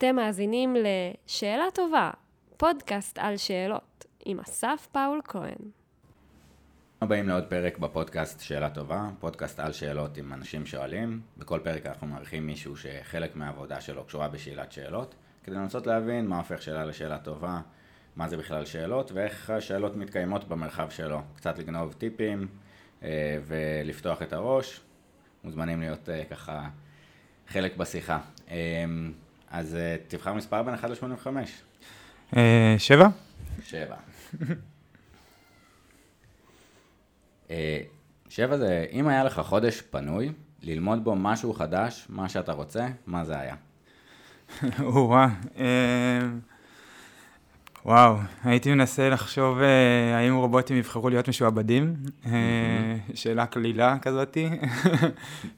אתם מאזינים ל"שאלה טובה", פודקאסט על שאלות, עם אסף פאול כהן. הבאים לעוד פרק בפודקאסט שאלה טובה, פודקאסט על שאלות עם אנשים שואלים. בכל פרק אנחנו מארחים מישהו שחלק מהעבודה שלו קשורה בשאלת שאלות, כדי לנסות להבין מה הופך שאלה לשאלה טובה, מה זה בכלל שאלות ואיך השאלות מתקיימות במרחב שלו. קצת לגנוב טיפים אה, ולפתוח את הראש. מוזמנים להיות אה, ככה חלק בשיחה. אז תבחר מספר בין 1 ל-85. שבע? שבע. שבע זה, אם היה לך חודש פנוי, ללמוד בו משהו חדש, מה שאתה רוצה, מה זה היה? או-אה. וואו, הייתי מנסה לחשוב אה, האם רובוטים יבחרו להיות משועבדים, אה, שאלה קלילה כזאתי,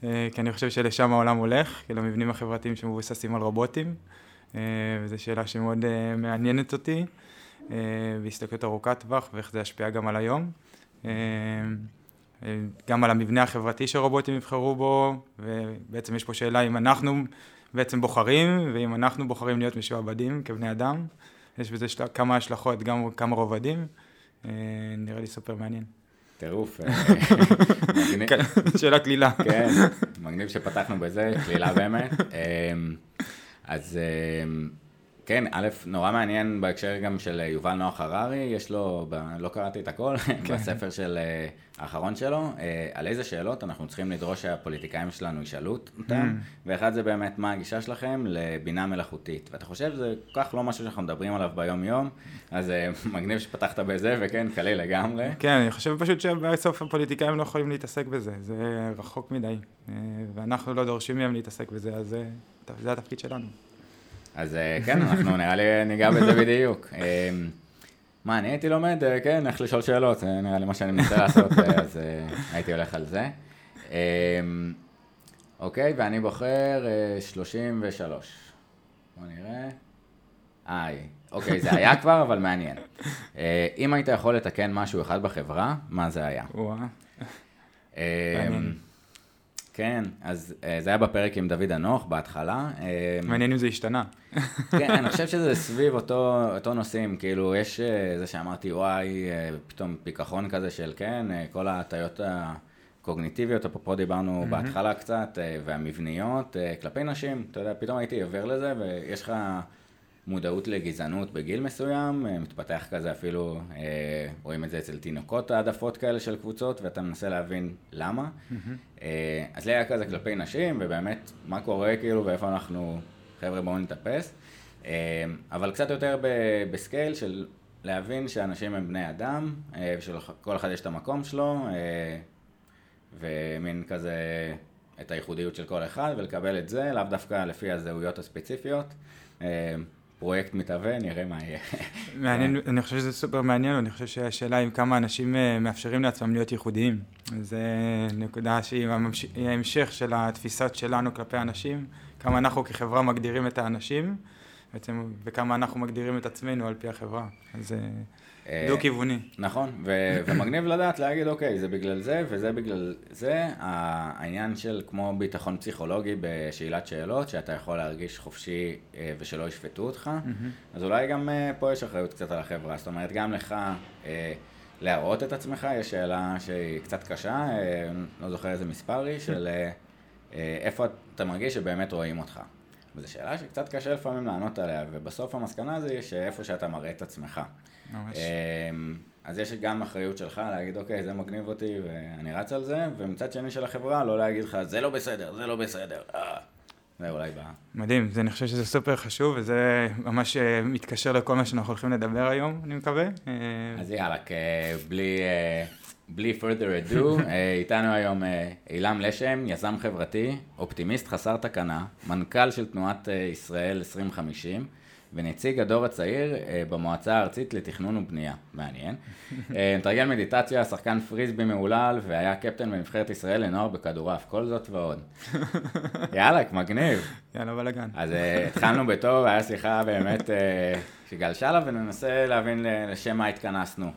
אה, כי אני חושב שלשם העולם הולך, כאילו המבנים החברתיים שמבוססים על רובוטים, וזו שאלה שמאוד מעניינת אותי, בהסתכלות ארוכת טווח ואיך זה ישפיע גם על היום. גם על המבנה החברתי שרובוטים יבחרו בו, ובעצם יש פה שאלה אם אנחנו בעצם בוחרים, ואם אנחנו בוחרים להיות משועבדים כבני אדם. יש בזה של... כמה השלכות, גם כמה רובדים, אה, נראה לי סופר מעניין. טירוף. אה, כן, שאלה קלילה. כן, מגניב שפתחנו בזה, קלילה באמת. אה, אז כן, א', נורא מעניין בהקשר גם של יובל נוח הררי, יש לו, ב, לא קראתי את הכל, כן. בספר של האחרון שלו, על איזה שאלות אנחנו צריכים לדרוש שהפוליטיקאים שלנו ישאלו אותם, mm. ואחד זה באמת מה הגישה שלכם לבינה מלאכותית. ואתה חושב שזה כל כך לא משהו שאנחנו מדברים עליו ביום-יום, אז מגניב שפתחת בזה, וכן, קליל לגמרי. כן, אני חושב פשוט שבסוף הפוליטיקאים לא יכולים להתעסק בזה, זה רחוק מדי, ואנחנו לא דורשים מהם להתעסק בזה, אז זה התפקיד שלנו. אז אה, כן, אנחנו נראה לי ניגע בזה בדיוק. אה, מה, אני הייתי לומד, אה, כן, איך לשאול שאלות, זה נראה לי מה שאני מנסה לעשות, אז הייתי הולך על זה. אוקיי, ואני בוחר 33. בוא נראה. איי, אוקיי, זה היה כבר, אבל מעניין. אם היית יכול לתקן משהו אחד בחברה, מה זה היה? כן, אז אה, זה היה בפרק עם דוד אנוך בהתחלה. אה, מעניין אם זה השתנה. כן, אני חושב שזה סביב אותו, אותו נושאים, כאילו יש אה, זה שאמרתי וואי, פתאום פיכחון כזה של כן, כל ההטיות הקוגניטיביות, אפרופו דיברנו mm-hmm. בהתחלה קצת, והמבניות כלפי נשים, אתה יודע, פתאום הייתי עובר לזה ויש לך... מודעות לגזענות בגיל מסוים, אה, מתפתח כזה אפילו, אה, רואים את זה אצל תינוקות העדפות כאלה של קבוצות, ואתה מנסה להבין למה. Mm-hmm. אז לי היה כזה כלפי נשים, ובאמת, מה קורה כאילו, ואיפה אנחנו, חבר'ה בואו נתאפס. אבל קצת יותר בסקייל של להבין שאנשים הם בני אדם, ושלכל אחד יש את המקום שלו, ומין כזה את הייחודיות של כל אחד, ולקבל את זה, לאו דווקא לפי הזהויות הספציפיות. פרויקט מתהווה, נראה מה יהיה. מעניין, אני חושב שזה סופר מעניין, ואני חושב שהשאלה היא כמה אנשים אה, מאפשרים לעצמם להיות ייחודיים. זו נקודה שהיא ההמשך של התפיסות שלנו כלפי אנשים, כמה אנחנו כחברה מגדירים את האנשים, בעצם, וכמה אנחנו מגדירים את עצמנו על פי החברה. אז... אה, דו-כיווני. נכון, ו- ומגניב לדעת להגיד, אוקיי, זה בגלל זה וזה בגלל זה. העניין של כמו ביטחון פסיכולוגי בשאלת שאלות, שאתה יכול להרגיש חופשי אה, ושלא ישפטו אותך, mm-hmm. אז אולי גם אה, פה יש אחריות קצת על החברה. זאת אומרת, גם לך להראות את עצמך, יש שאלה שהיא קצת קשה, לא זוכר איזה מספר היא, של איפה אתה מרגיש שבאמת רואים אותך. וזו שאלה שקצת קשה לפעמים לענות עליה, ובסוף המסקנה זה שאיפה שאתה מראה את עצמך. ממש. אמ, אז יש גם אחריות שלך להגיד, אוקיי, זה מגניב אותי ואני רץ על זה, ומצד שני של החברה, לא להגיד לך, זה לא בסדר, זה לא בסדר. אה. זה אולי בא. מדהים, זה, אני חושב שזה סופר חשוב, וזה ממש אה, מתקשר לכל מה שאנחנו הולכים לדבר היום, אני מקווה. אה, אז יאללה, בלי, בלי further ado, איתנו היום אילם לשם, יזם חברתי, אופטימיסט חסר תקנה, מנכ"ל של תנועת ישראל 2050. ונציג הדור הצעיר אה, במועצה הארצית לתכנון ובנייה. מעניין. אה, מתרגל מדיטציה, שחקן פריסבי מהולל, והיה קפטן בנבחרת ישראל לנוער בכדורעף, כל זאת ועוד. יאללה, מגניב. יאללה, בלאגן. אז אה, התחלנו בטוב, היה שיחה באמת שגלשה לה, וננסה להבין לשם מה התכנסנו.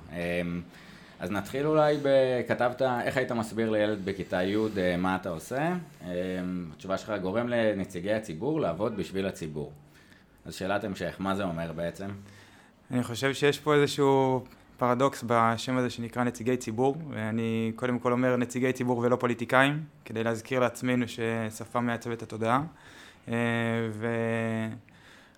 אז נתחיל אולי בכתבת, איך היית מסביר לילד בכיתה י' מה אתה עושה? התשובה שלך גורם לנציגי הציבור לעבוד בשביל הציבור. אז שאלת המשך, מה זה אומר בעצם? אני חושב שיש פה איזשהו פרדוקס בשם הזה שנקרא נציגי ציבור, ואני קודם כל אומר נציגי ציבור ולא פוליטיקאים, כדי להזכיר לעצמנו ששפה מעצבת התודעה. אה,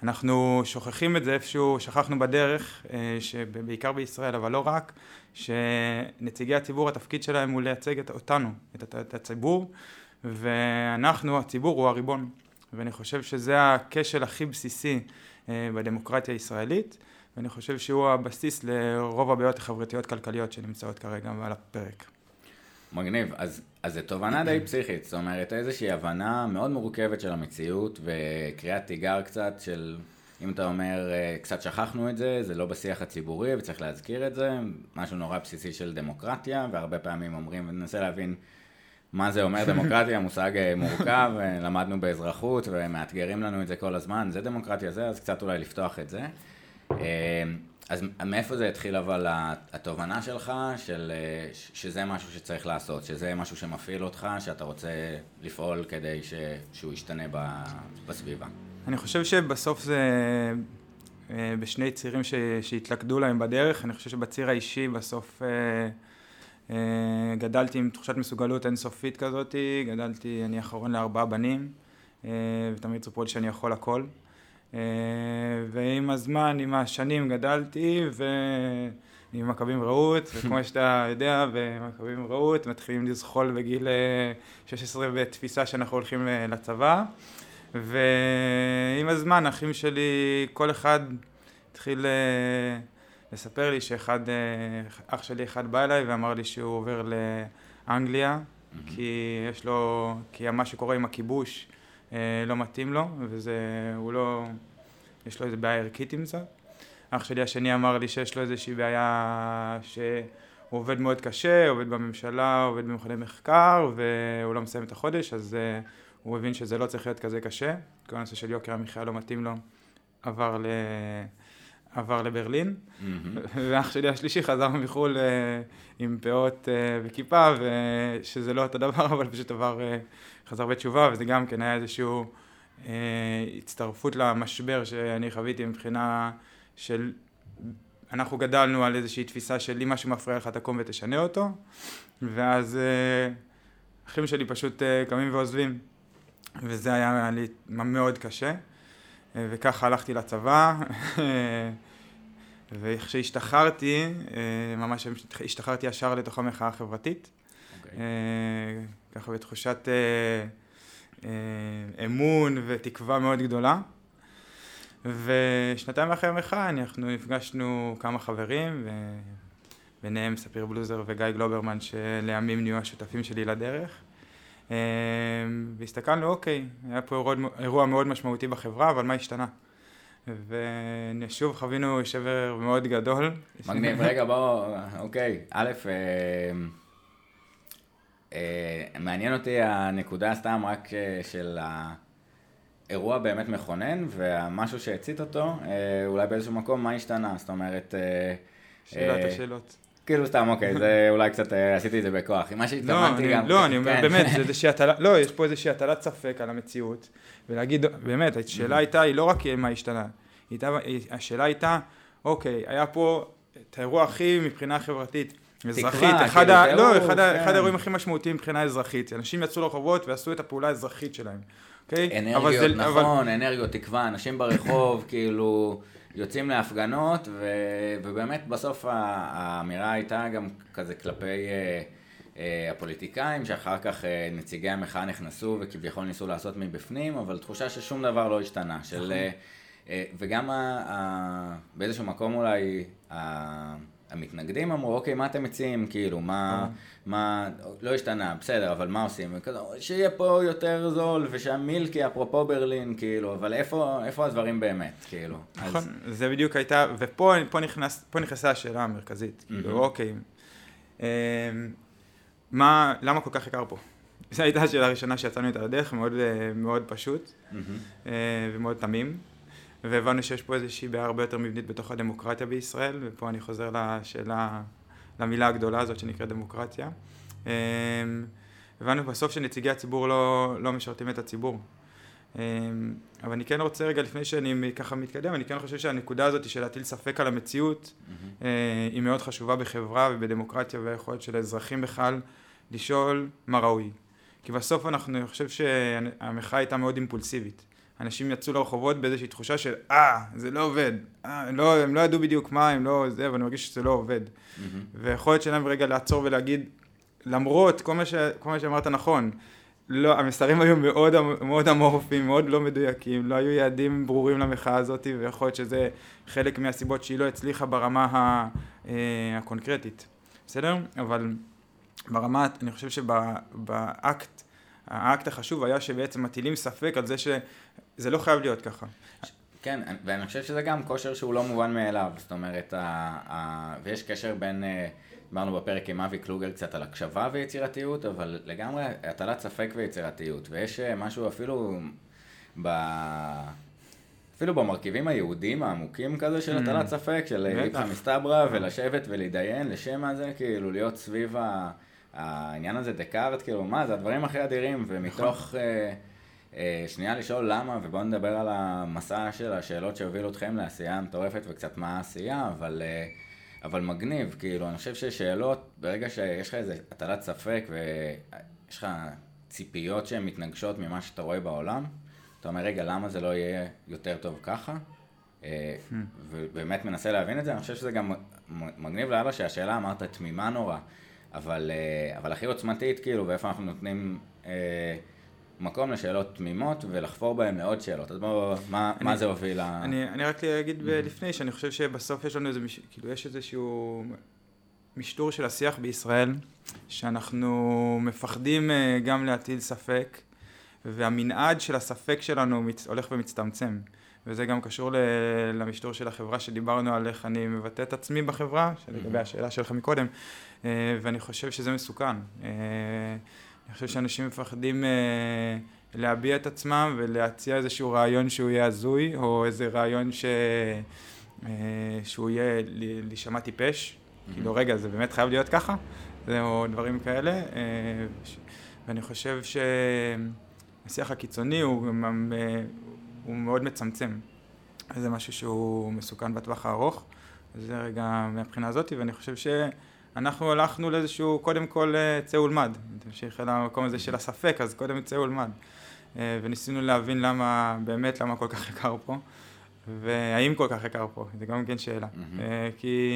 ואנחנו שוכחים את זה איפשהו, שכחנו בדרך, אה, שבעיקר בישראל, אבל לא רק, שנציגי הציבור, התפקיד שלהם הוא לייצג אותנו, את הציבור, ואנחנו, הציבור הוא הריבון. ואני חושב שזה הכשל הכי בסיסי אה, בדמוקרטיה הישראלית. ואני חושב שהוא הבסיס לרוב הבעיות החברתיות כלכליות שנמצאות כרגע על הפרק. מגניב, אז, אז זו תובנה די פסיכית, זאת אומרת איזושהי הבנה מאוד מורכבת של המציאות וקריאת תיגר קצת של, אם אתה אומר, אה, קצת שכחנו את זה, זה לא בשיח הציבורי וצריך להזכיר את זה, משהו נורא בסיסי של דמוקרטיה, והרבה פעמים אומרים, וננסה להבין מה זה אומר דמוקרטיה, מושג אה, מורכב, אה, למדנו באזרחות ומאתגרים לנו את זה כל הזמן, זה דמוקרטיה זה, אז קצת אולי לפתוח את זה. אמ, אז מאיפה זה התחיל אבל התובנה שלך של, אה, שזה משהו שצריך לעשות, שזה משהו שמפעיל אותך, שאתה רוצה לפעול כדי ש, שהוא ישתנה בסביבה? אני חושב שבסוף זה אה, בשני צירים ש, שהתלכדו להם בדרך, אני חושב שבציר האישי בסוף אה, גדלתי עם תחושת מסוגלות אינסופית כזאת, גדלתי, אני אחרון לארבעה בנים, ותמיד סיפרו לי שאני יכול הכל. אה, ועם הזמן, עם השנים גדלתי, ועם מכבים רעות, וכמו שאתה יודע, במכבים רעות מתחילים לזחול בגיל 16 אה, בתפיסה שאנחנו הולכים לצבא. ועם הזמן, אחים שלי, כל אחד התחיל אה, לספר לי שאחד, אח שלי אחד בא אליי ואמר לי שהוא עובר לאנגליה, כי יש לו, כי מה שקורה עם הכיבוש אה, לא מתאים לו, וזה, הוא לא, יש לו איזה בעיה ערכית עם זה. אח שלי השני אמר לי שיש לו איזושהי בעיה שהוא עובד מאוד קשה, עובד בממשלה, עובד במכוני מחקר, והוא לא מסיים את החודש, אז uh, הוא הבין שזה לא צריך להיות כזה קשה. כל הנושא של יוקר המחיה לא מתאים לו, עבר ל... עבר לברלין. ואח שלי השלישי חזר מחו"ל uh, עם פאות uh, וכיפה, ושזה לא אותו דבר, אבל פשוט עבר, uh, חזר בתשובה, וזה גם כן היה איזשהו uh, הצטרפות למשבר שאני חוויתי מבחינה של, אנחנו גדלנו על איזושהי תפיסה של אם משהו מפריע לך תקום ותשנה אותו, ואז אחים שלי פשוט קמים ועוזבים, וזה היה לי מאוד קשה. וככה הלכתי לצבא, וכשהשתחררתי, אה, ממש השתחררתי ישר לתוך המחאה החברתית. Okay. אוקיי. אה, ככה בתחושת אה, אמון ותקווה מאוד גדולה. ושנתיים אחרי המחאה אנחנו נפגשנו כמה חברים, ביניהם ספיר בלוזר וגיא גלוברמן שלימים נהיו השותפים שלי לדרך. והסתכלנו, אוקיי, היה פה אירוע, אירוע מאוד משמעותי בחברה, אבל מה השתנה? ושוב חווינו שבר מאוד גדול. מגניב, רגע בוא, אוקיי, א', אה, אה, מעניין אותי הנקודה סתם רק אה, של האירוע באמת מכונן, והמשהו שהצית אותו, אולי באיזשהו מקום, מה השתנה? זאת אומרת... שאלת השאלות. כאילו סתם, אוקיי, זה אולי קצת אה, עשיתי את זה בכוח. מה שהתכוונתי לא, גם... לא, אני אומר, כן. באמת, זה איזושהי הטלה, לא, יש פה איזושהי הטלת ספק על המציאות, ולהגיד, באמת, השאלה mm-hmm. הייתה, היא לא רק מה השתנה, השאלה הייתה, אוקיי, היה פה את האירוע הכי מבחינה חברתית. אזרחית, אחד, כאילו. לא, כן. אחד האירועים הכי משמעותיים מבחינה אזרחית, אנשים יצאו לרחובות ועשו את הפעולה האזרחית שלהם, אוקיי? אנרגיות, זה, נכון, אבל... אנרגיות תקווה, אנשים ברחוב, כאילו, יוצאים להפגנות, ו... ובאמת בסוף האמירה הייתה גם כזה כלפי uh, uh, הפוליטיקאים, שאחר כך uh, נציגי המחאה נכנסו וכביכול ניסו לעשות מבפנים, אבל תחושה ששום דבר לא השתנה, של... Uh, וגם ה... ה... באיזשהו מקום אולי... ה... המתנגדים אמרו, אוקיי, מה אתם מציעים, כאילו, מה, אה. מה, לא השתנה, בסדר, אבל מה עושים? כזה, שיהיה פה יותר זול, ושהמילקי, אפרופו ברלין, כאילו, אבל איפה, איפה הדברים באמת, כאילו? נכון, אז... זה בדיוק הייתה, ופה פה נכנס, פה נכנסה השאלה המרכזית, כאילו, אוקיי, אה, מה, למה כל כך יקר פה? זו הייתה השאלה הראשונה שיצאנו איתה לדרך, מאוד, אה, מאוד פשוט, אה, ומאוד תמים. והבנו שיש פה איזושהי בעיה הרבה יותר מבנית בתוך הדמוקרטיה בישראל, ופה אני חוזר לשאלה, למילה הגדולה הזאת שנקראת דמוקרטיה. אמ, הבנו בסוף שנציגי הציבור לא, לא משרתים את הציבור. אמ, אבל אני כן רוצה רגע, לפני שאני ככה מתקדם, אני כן חושב שהנקודה הזאת של להטיל ספק על המציאות, אה, היא מאוד חשובה בחברה ובדמוקרטיה והיכולת של האזרחים בכלל לשאול מה ראוי. כי בסוף אנחנו, אני חושב שהמחאה הייתה מאוד אימפולסיבית. אנשים יצאו לרחובות באיזושהי תחושה של אה, זה לא עובד, אה, הם, לא, הם לא ידעו בדיוק מה, הם לא זה, אבל אני מרגיש שזה לא עובד. Mm-hmm. ויכולת שלהם רגע לעצור ולהגיד, למרות כל מה, ש, כל מה שאמרת נכון, לא, המסרים היו מאוד, מאוד אמורפיים, מאוד לא מדויקים, לא היו יעדים ברורים למחאה הזאת, ויכול להיות שזה חלק מהסיבות שהיא לא הצליחה ברמה ה, אה, הקונקרטית, בסדר? אבל ברמה, אני חושב שבאקט, האקט החשוב היה שבעצם מטילים ספק על זה שזה לא חייב להיות ככה. כן, ואני חושב שזה גם כושר שהוא לא מובן מאליו, זאת אומרת, ה, ה, ויש קשר בין... אה, דיברנו בפרק עם אבי קלוגר קצת על הקשבה ויצירתיות, אבל לגמרי הטלת ספק ויצירתיות, ויש אה, משהו אפילו ב... אפילו במרכיבים היהודיים העמוקים כזה של mm. הטלת ספק, של איפכא מסתברא ולשבת ולהתדיין לשם הזה, כאילו להיות סביב העניין הזה דקארט, כאילו מה זה הדברים הכי אדירים, ומתוך אה, אה, שנייה לשאול למה, ובואו נדבר על המסע של השאלות שהובילו אתכם לעשייה מטורפת וקצת מה העשייה, אבל... אה, אבל מגניב, כאילו, אני חושב ששאלות, ברגע שיש לך איזה הטלת ספק ויש לך ציפיות שהן מתנגשות ממה שאתה רואה בעולם, אתה אומר, רגע, למה זה לא יהיה יותר טוב ככה? אה, hmm. ובאמת מנסה להבין את זה, אני חושב שזה גם מגניב לאללה שהשאלה אמרת תמימה נורא, אבל, אה, אבל הכי עוצמתית, כאילו, ואיפה אנחנו נותנים... אה, מקום לשאלות תמימות ולחפור בהן לעוד שאלות. אז בואו, מה, אני, מה זה הוביל ל... אני, אני רק אגיד mm-hmm. לפני, שאני חושב שבסוף יש לנו איזה, כאילו יש איזשהו משטור של השיח בישראל, שאנחנו מפחדים אה, גם להטיל ספק, והמנעד של הספק שלנו. הולך ומצטמצם. וזה גם קשור ל... למשטור של החברה שדיברנו על איך אני מבטא את עצמי בחברה, לגבי השאלה שלך מקודם, אה, ואני חושב שזה מסוכן. אה, אני חושב שאנשים מפחדים אה, להביע את עצמם ולהציע איזשהו רעיון שהוא יהיה הזוי, או איזה רעיון ש... שהוא יהיה להישמע טיפש. כאילו רגע זה באמת חייב להיות ככה, או דברים כאלה, ואני חושב שהשיח הקיצוני הוא, אה, הוא מאוד מצמצם, זה משהו שהוא מסוכן בטווח הארוך, זה רגע מהבחינה הזאת, ואני חושב ש... אנחנו הלכנו לאיזשהו, קודם כל אה, צא ולמד, תמשיך אל המקום הזה של הספק, אז קודם צא ולמד. אה, וניסינו להבין למה, באמת למה כל כך יקר פה, והאם כל כך יקר פה, זה גם כן שאלה. Mm-hmm. כי,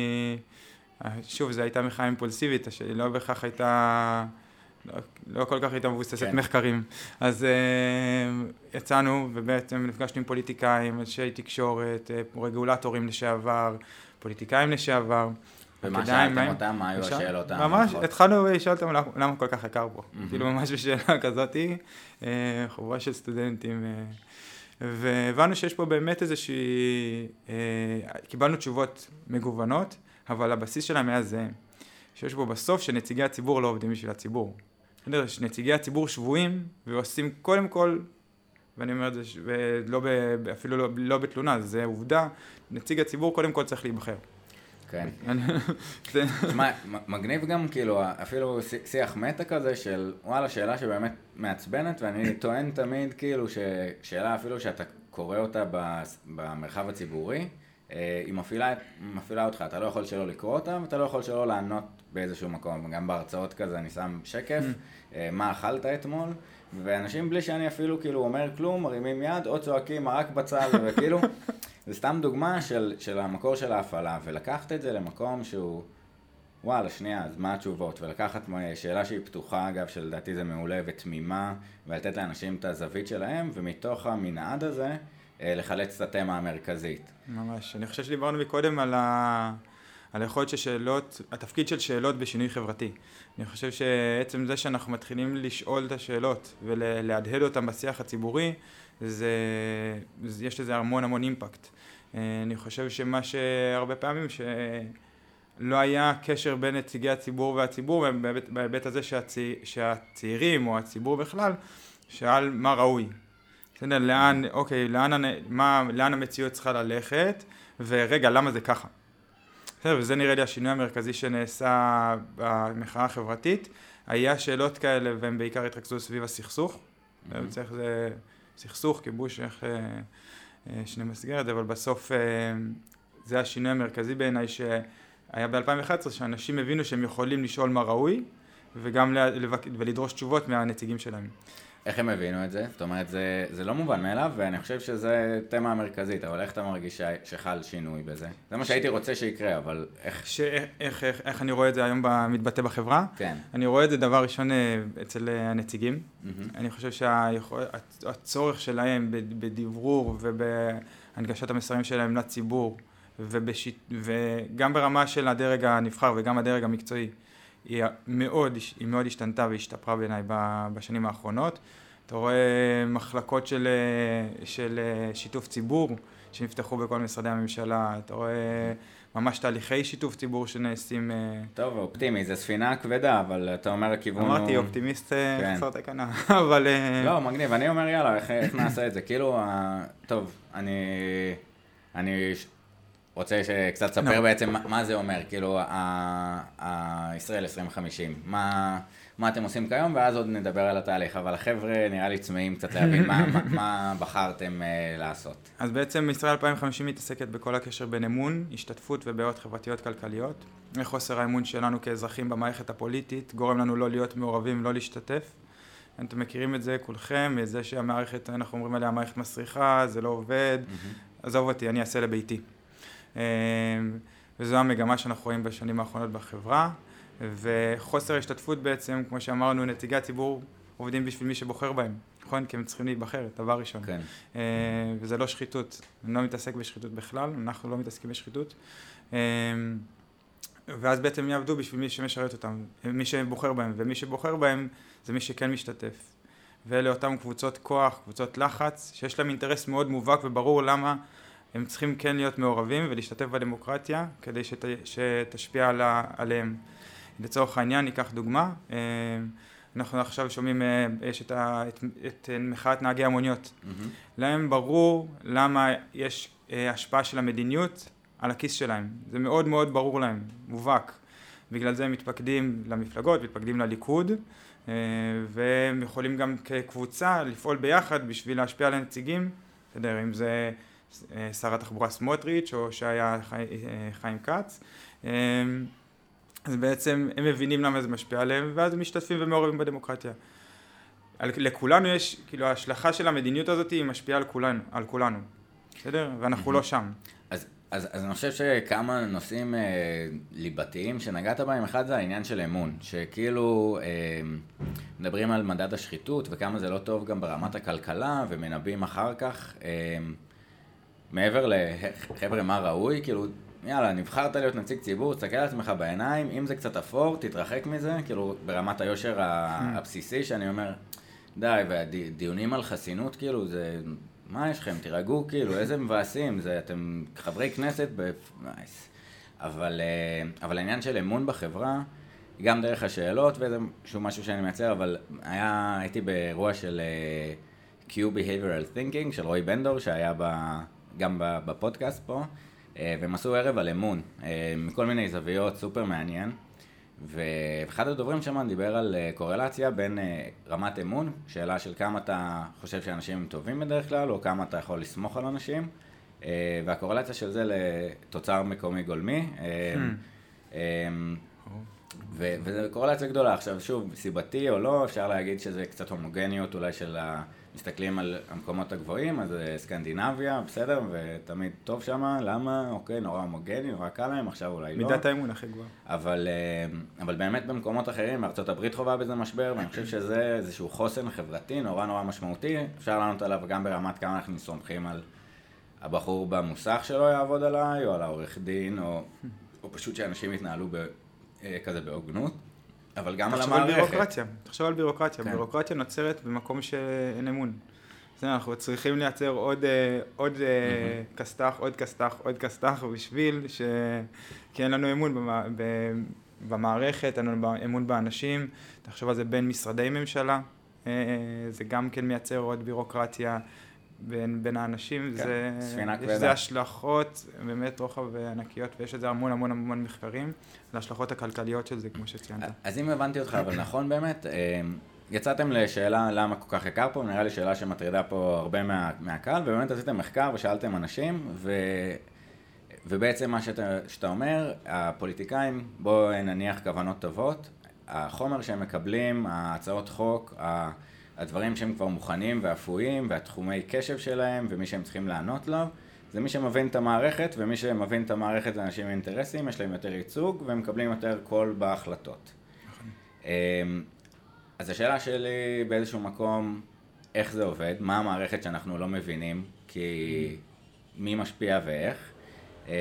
שוב, זו הייתה מחאה אימפולסיבית, שהיא לא בהכרח הייתה, לא, לא כל כך הייתה מבוססת כן. מחקרים. אז יצאנו ובעצם נפגשנו עם פוליטיקאים, אנשי תקשורת, רגולטורים לשעבר, פוליטיקאים לשעבר. ומה שאלתם אותם, מה היו השאלות ממש, התחלנו לשאול אותם למה כל כך יקר פה. כאילו ממש בשאלה כזאתי, אה, חבורה של סטודנטים. אה, והבנו שיש פה באמת איזושהי, אה, קיבלנו תשובות מגוונות, אבל הבסיס שלהם היה זהה. שיש בו בסוף שנציגי הציבור לא עובדים בשביל הציבור. בסדר, שנציגי הציבור שבויים ועושים קודם כל, ואני אומר את זה, ולא, אפילו לא, לא בתלונה, זה עובדה, נציג הציבור קודם כל צריך להיבחר. כן. תשמע, מגניב גם כאילו אפילו שיח מטה כזה של וואלה שאלה שבאמת מעצבנת ואני טוען תמיד כאילו ששאלה אפילו שאתה קורא אותה במרחב הציבורי אה, היא מפעילה, מפעילה אותך, אתה לא יכול שלא לקרוא אותה ואתה לא יכול שלא לענות באיזשהו מקום, גם בהרצאות כזה אני שם שקף, mm. אה, מה אכלת אתמול, ואנשים בלי שאני אפילו כאילו אומר כלום, מרימים יד או צועקים מרק בצל וכאילו זה סתם דוגמה של, של המקור של ההפעלה, ולקחת את זה למקום שהוא, וואלה, שנייה, אז מה התשובות? ולקחת שאלה שהיא פתוחה, אגב, שלדעתי זה מעולה ותמימה, ולתת לאנשים את הזווית שלהם, ומתוך המנעד הזה, אה, לחלץ את התמה המרכזית. ממש. אני חושב שדיברנו מקודם על, ה... על היכולת של שאלות, התפקיד של שאלות בשינוי חברתי. אני חושב שעצם זה שאנחנו מתחילים לשאול את השאלות ולהדהד אותן בשיח הציבורי, זה, יש לזה המון המון אימפקט. אני חושב שמה שהרבה פעמים שלא היה קשר בין נציגי הציבור והציבור בהיבט הזה שהצי, שהצעירים או הציבור בכלל שאל מה ראוי. בסדר, לאן, אוקיי, לאן, מה, לאן המציאות צריכה ללכת ורגע למה זה ככה. בסדר, וזה נראה לי השינוי המרכזי שנעשה במחאה החברתית היה שאלות כאלה והן בעיקר התרכזו סביב הסכסוך. Mm-hmm. צריך זה סכסוך, כיבוש, איך שנמסגר את זה, אבל בסוף זה השינוי המרכזי בעיניי שהיה ב-2011, שאנשים הבינו שהם יכולים לשאול מה ראוי, וגם ולדרוש תשובות מהנציגים שלהם. איך הם הבינו את זה? זאת אומרת, זה, זה לא מובן מאליו, ואני חושב שזה תמה המרכזית, אבל איך אתה מרגיש שחל שינוי בזה? זה מה שהייתי רוצה שיקרה, אבל איך... ש... איך, איך, איך, אני רואה את זה היום מתבטא בחברה? כן. אני רואה את זה דבר ראשון אה, אצל אה, הנציגים. Mm-hmm. אני חושב שהצורך שה... שלהם בדברור ובהנגשת המסרים שלהם לציבור, ובש... וגם ברמה של הדרג הנבחר וגם הדרג המקצועי, היא מאוד, היא מאוד השתנתה והשתפרה בעיניי בשנים האחרונות. אתה רואה מחלקות של, של שיתוף ציבור שנפתחו בכל משרדי הממשלה, אתה רואה ממש תהליכי שיתוף ציבור שנעשים. אה, טוב, אופטימי, זו ספינה כבדה, אבל אתה אומר הכיוון אמרתי, הוא... אמרתי, אופטימיסט אה, כן. חסר תקנה, אבל... אה, לא, מגניב, אני אומר יאללה, איך, איך נעשה את זה? כאילו, טוב, אני... אני רוצה שקצת תספר no. בעצם מה זה אומר, כאילו, הישראל 2050, מה, מה אתם עושים כיום, ואז עוד נדבר על התהליך, אבל החבר'ה נראה לי צמאים קצת להבין מה, מה, מה בחרתם uh, לעשות. אז בעצם ישראל 2050 מתעסקת בכל הקשר בין אמון, השתתפות ובעיות חברתיות כלכליות. חוסר האמון שלנו כאזרחים במערכת הפוליטית גורם לנו לא להיות מעורבים, לא להשתתף. אתם מכירים את זה כולכם, זה שהמערכת, אנחנו אומרים עליה מערכת מסריחה, זה לא עובד. עזוב אותי, אני אעשה לביתי. אמ, וזו המגמה שאנחנו רואים בשנים האחרונות בחברה, וחוסר השתתפות בעצם, כמו שאמרנו, נציגי הציבור עובדים בשביל מי שבוחר בהם, נכון? כי הם צריכים להיבחר, דבר ראשון. כן. אמ, וזה לא שחיתות, אני לא מתעסק בשחיתות בכלל, אנחנו לא מתעסקים בשחיתות. אמ, ואז בעצם יעבדו בשביל מי שמשרת אותם, מי שבוחר בהם, ומי שבוחר בהם זה מי שכן משתתף. ואלה אותן קבוצות כוח, קבוצות לחץ, שיש להם אינטרס מאוד מובהק וברור למה הם צריכים כן להיות מעורבים ולהשתתף בדמוקרטיה כדי שת, שתשפיע על, עליהם. לצורך העניין ניקח דוגמה, אה, אנחנו עכשיו שומעים, אה, יש את, ה, את, את מחאת נהגי המוניות. Mm-hmm. להם ברור למה יש אה, השפעה של המדיניות על הכיס שלהם. זה מאוד מאוד ברור להם, מובהק. בגלל זה הם מתפקדים למפלגות, מתפקדים לליכוד, והם יכולים גם כקבוצה לפעול ביחד בשביל להשפיע על הנציגים, בסדר, אם זה שר התחבורה סמוטריץ' או שהיה חי, אה, חיים כץ אמ, אז בעצם הם מבינים למה זה משפיע עליהם ואז הם משתתפים ומעורבים בדמוקרטיה. לכולנו יש, כאילו ההשלכה של המדיניות הזאת היא משפיעה על כולנו, על כולנו, בסדר? ואנחנו לא שם. אז, אז, אז אני חושב שכמה נושאים אה, ליבתיים שנגעת בהם, אחד זה העניין של אמון, שכאילו אה, מדברים על מדד השחיתות וכמה זה לא טוב גם ברמת הכלכלה ומנבאים אחר כך. אה, מעבר לחבר'ה מה ראוי, כאילו, יאללה, נבחרת להיות נציג ציבור, תסתכל על עצמך בעיניים, אם זה קצת אפור, תתרחק מזה, כאילו, ברמת היושר hmm. הבסיסי, שאני אומר, די, והדיונים על חסינות, כאילו, זה, מה יש לכם, תירגעו, כאילו, איזה מבאסים, זה, אתם חברי כנסת, ב... נייס. אבל, אה, אבל העניין של אמון בחברה, גם דרך השאלות, וזה שהוא משהו שאני מייצר, אבל היה, הייתי באירוע של uh, Q Behavioral Thinking של רועי בנדור, שהיה ב... גם בפודקאסט פה, אה, והם עשו ערב על אמון, אה, מכל מיני זוויות, סופר מעניין. ואחד הדוברים שם דיבר על אה, קורלציה בין רמת אמון, שאלה של כמה אתה חושב שאנשים הם טובים בדרך כלל, או כמה אתה יכול לסמוך על אנשים, והקורלציה של זה לתוצר מקומי גולמי. Hmm. וזו קורלציה גדולה. עכשיו, שוב, סיבתי או לא, אפשר להגיד שזה קצת הומוגניות אולי של ה... מסתכלים על המקומות הגבוהים, אז אה, סקנדינביה, בסדר, ותמיד טוב שם, למה? אוקיי, נורא הומוגני, נורא קל להם, עכשיו אולי לא. מידת האמון הכי גבוהה. אבל, אה, אבל באמת במקומות אחרים, הברית חווה בזה משבר, ואני חושב שזה איזשהו חוסן חברתי נורא נורא משמעותי, אפשר לענות עליו גם ברמת כמה אנחנו סומכים על הבחור במוסך שלא יעבוד עליי, או על העורך דין, או, או פשוט שאנשים יתנהלו ב, אה, כזה בהוגנות. אבל גם על המערכת. תחשוב על בירוקרטיה, תחשוב על בירוקרטיה, כן. בירוקרטיה נוצרת במקום שאין אמון. אנחנו צריכים לייצר עוד, אה, עוד mm-hmm. כסת"ח, עוד כסת"ח, עוד כסת"ח, בשביל ש... כי אין לנו אמון במה... במערכת, אין לנו אמון באנשים, תחשוב על זה בין משרדי ממשלה, אה, זה גם כן מייצר עוד בירוקרטיה. בין, בין האנשים, כן, זה, יש לזה השלכות באמת רוחב ענקיות, ויש לזה המון המון המון מחקרים, על ההשלכות הכלכליות של זה, כמו שציינת. אז אם הבנתי אותך, אבל נכון באמת, אה, יצאתם לשאלה למה כל כך יקר פה, נראה לי שאלה שמטרידה פה הרבה מה, מהקהל, ובאמת עשיתם מחקר ושאלתם אנשים, ו, ובעצם מה שאתה, שאתה אומר, הפוליטיקאים, בואו נניח כוונות טובות, החומר שהם מקבלים, ההצעות חוק, הדברים שהם כבר מוכנים ואפויים, והתחומי קשב שלהם, ומי שהם צריכים לענות לו, זה מי שמבין את המערכת, ומי שמבין את המערכת זה אנשים עם אינטרסים, יש להם יותר ייצוג, והם מקבלים יותר קול בהחלטות. אמ, אז השאלה שלי באיזשהו מקום, איך זה עובד, מה המערכת שאנחנו לא מבינים, כי מי משפיע ואיך, אמ,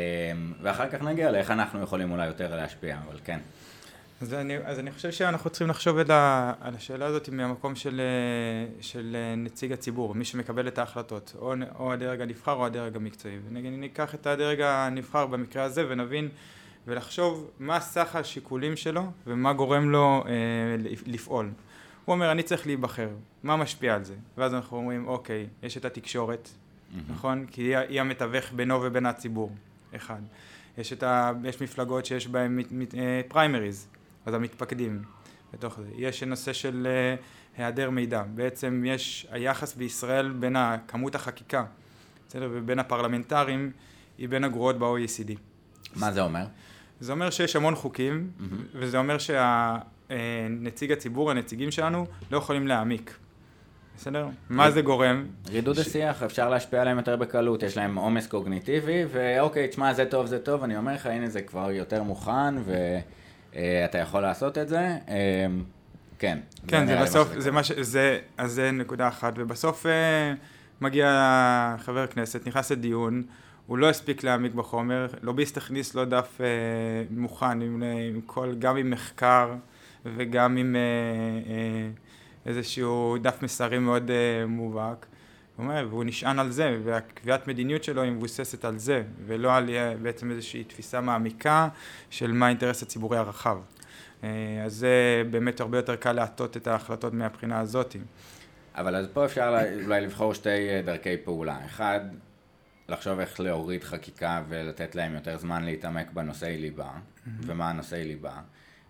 ואחר כך נגיע לאיך אנחנו יכולים אולי יותר להשפיע, אבל כן. אז אני, אז אני חושב שאנחנו צריכים לחשוב על, ה, על השאלה הזאת מהמקום של, של נציג הציבור, מי שמקבל את ההחלטות, או, או הדרג הנבחר או הדרג המקצועי. וניקח את הדרג הנבחר במקרה הזה ונבין ולחשוב מה סך השיקולים שלו ומה גורם לו אה, לפעול. הוא אומר אני צריך להיבחר, מה משפיע על זה? ואז אנחנו אומרים אוקיי, יש את התקשורת, mm-hmm. נכון? כי היא, היא המתווך בינו ובין הציבור, אחד. יש, ה, יש מפלגות שיש בהן פריימריז, אז המתפקדים בתוך זה. יש נושא של uh, היעדר מידע. בעצם יש היחס בישראל בין כמות החקיקה, בסדר? ובין הפרלמנטרים, היא בין הגרועות ב-OECD. מה זה אומר? זה אומר שיש המון חוקים, mm-hmm. וזה אומר שהנציג הציבור, הנציגים שלנו, לא יכולים להעמיק. בסדר? מה זה גורם? רידוד השיח, אפשר להשפיע עליהם יותר בקלות, יש להם עומס קוגניטיבי, ואוקיי, תשמע, זה טוב, זה טוב, אני אומר לך, הנה זה כבר יותר מוכן, ו... אה, אתה יכול לעשות את זה, כן. כן, זה בסוף, זה מה ש... זה, אז זה נקודה אחת, ובסוף אה, מגיע חבר כנסת, נכנס לדיון, הוא לא הספיק להעמיק בחומר, לוביסט הכניס לו דף מוכן, עם, עם כל, גם עם מחקר וגם עם איזשהו דף מסרים מאוד מובהק. אומר, והוא נשען על זה, והקביעת מדיניות שלו היא מבוססת על זה, ולא על אה, בעצם איזושהי תפיסה מעמיקה של מה האינטרס הציבורי הרחב. אה, אז זה באמת הרבה יותר קל להטות את ההחלטות מהבחינה הזאת. אבל אז פה אפשר אולי לבחור שתי אה, דרכי פעולה. אחד, לחשוב איך להוריד חקיקה ולתת להם יותר זמן להתעמק בנושאי ליבה, mm-hmm. ומה הנושאי ליבה.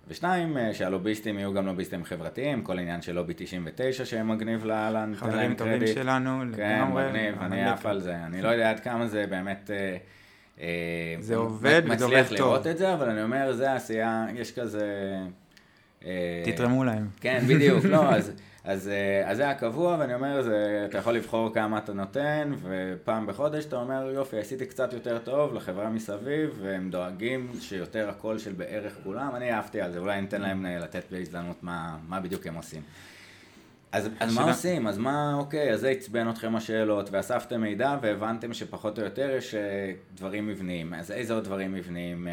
ושניים, אה, שהלוביסטים יהיו גם לוביסטים חברתיים, כל עניין של לובי 99 שמגניב לאללה, נותן להם קרדיט. חברים טובים שלנו, כן, מגניב, אני עף על זה. אני לא יודע עד כמה זה באמת... אה, אה, זה עובד וזה עובד טוב. מצליח לראות את זה, אבל אני אומר, זה עשייה, יש כזה... תתרמו להם. כן, בדיוק, לא, אז... אז, אה, אז זה הקבוע, ואני אומר, זה, אתה יכול לבחור כמה אתה נותן, ופעם בחודש אתה אומר, יופי, עשיתי קצת יותר טוב לחברה מסביב, והם דואגים שיותר הקול של בערך כולם, אני אהבתי על זה, אולי ניתן להם אה, לתת בהזדמנות מה, מה בדיוק הם עושים. אז, אז מה עושים? אז מה, אוקיי, אז זה עצבן אתכם השאלות, ואספתם מידע, והבנתם שפחות או יותר יש אה, דברים מבניים. אז איזה עוד דברים מבניים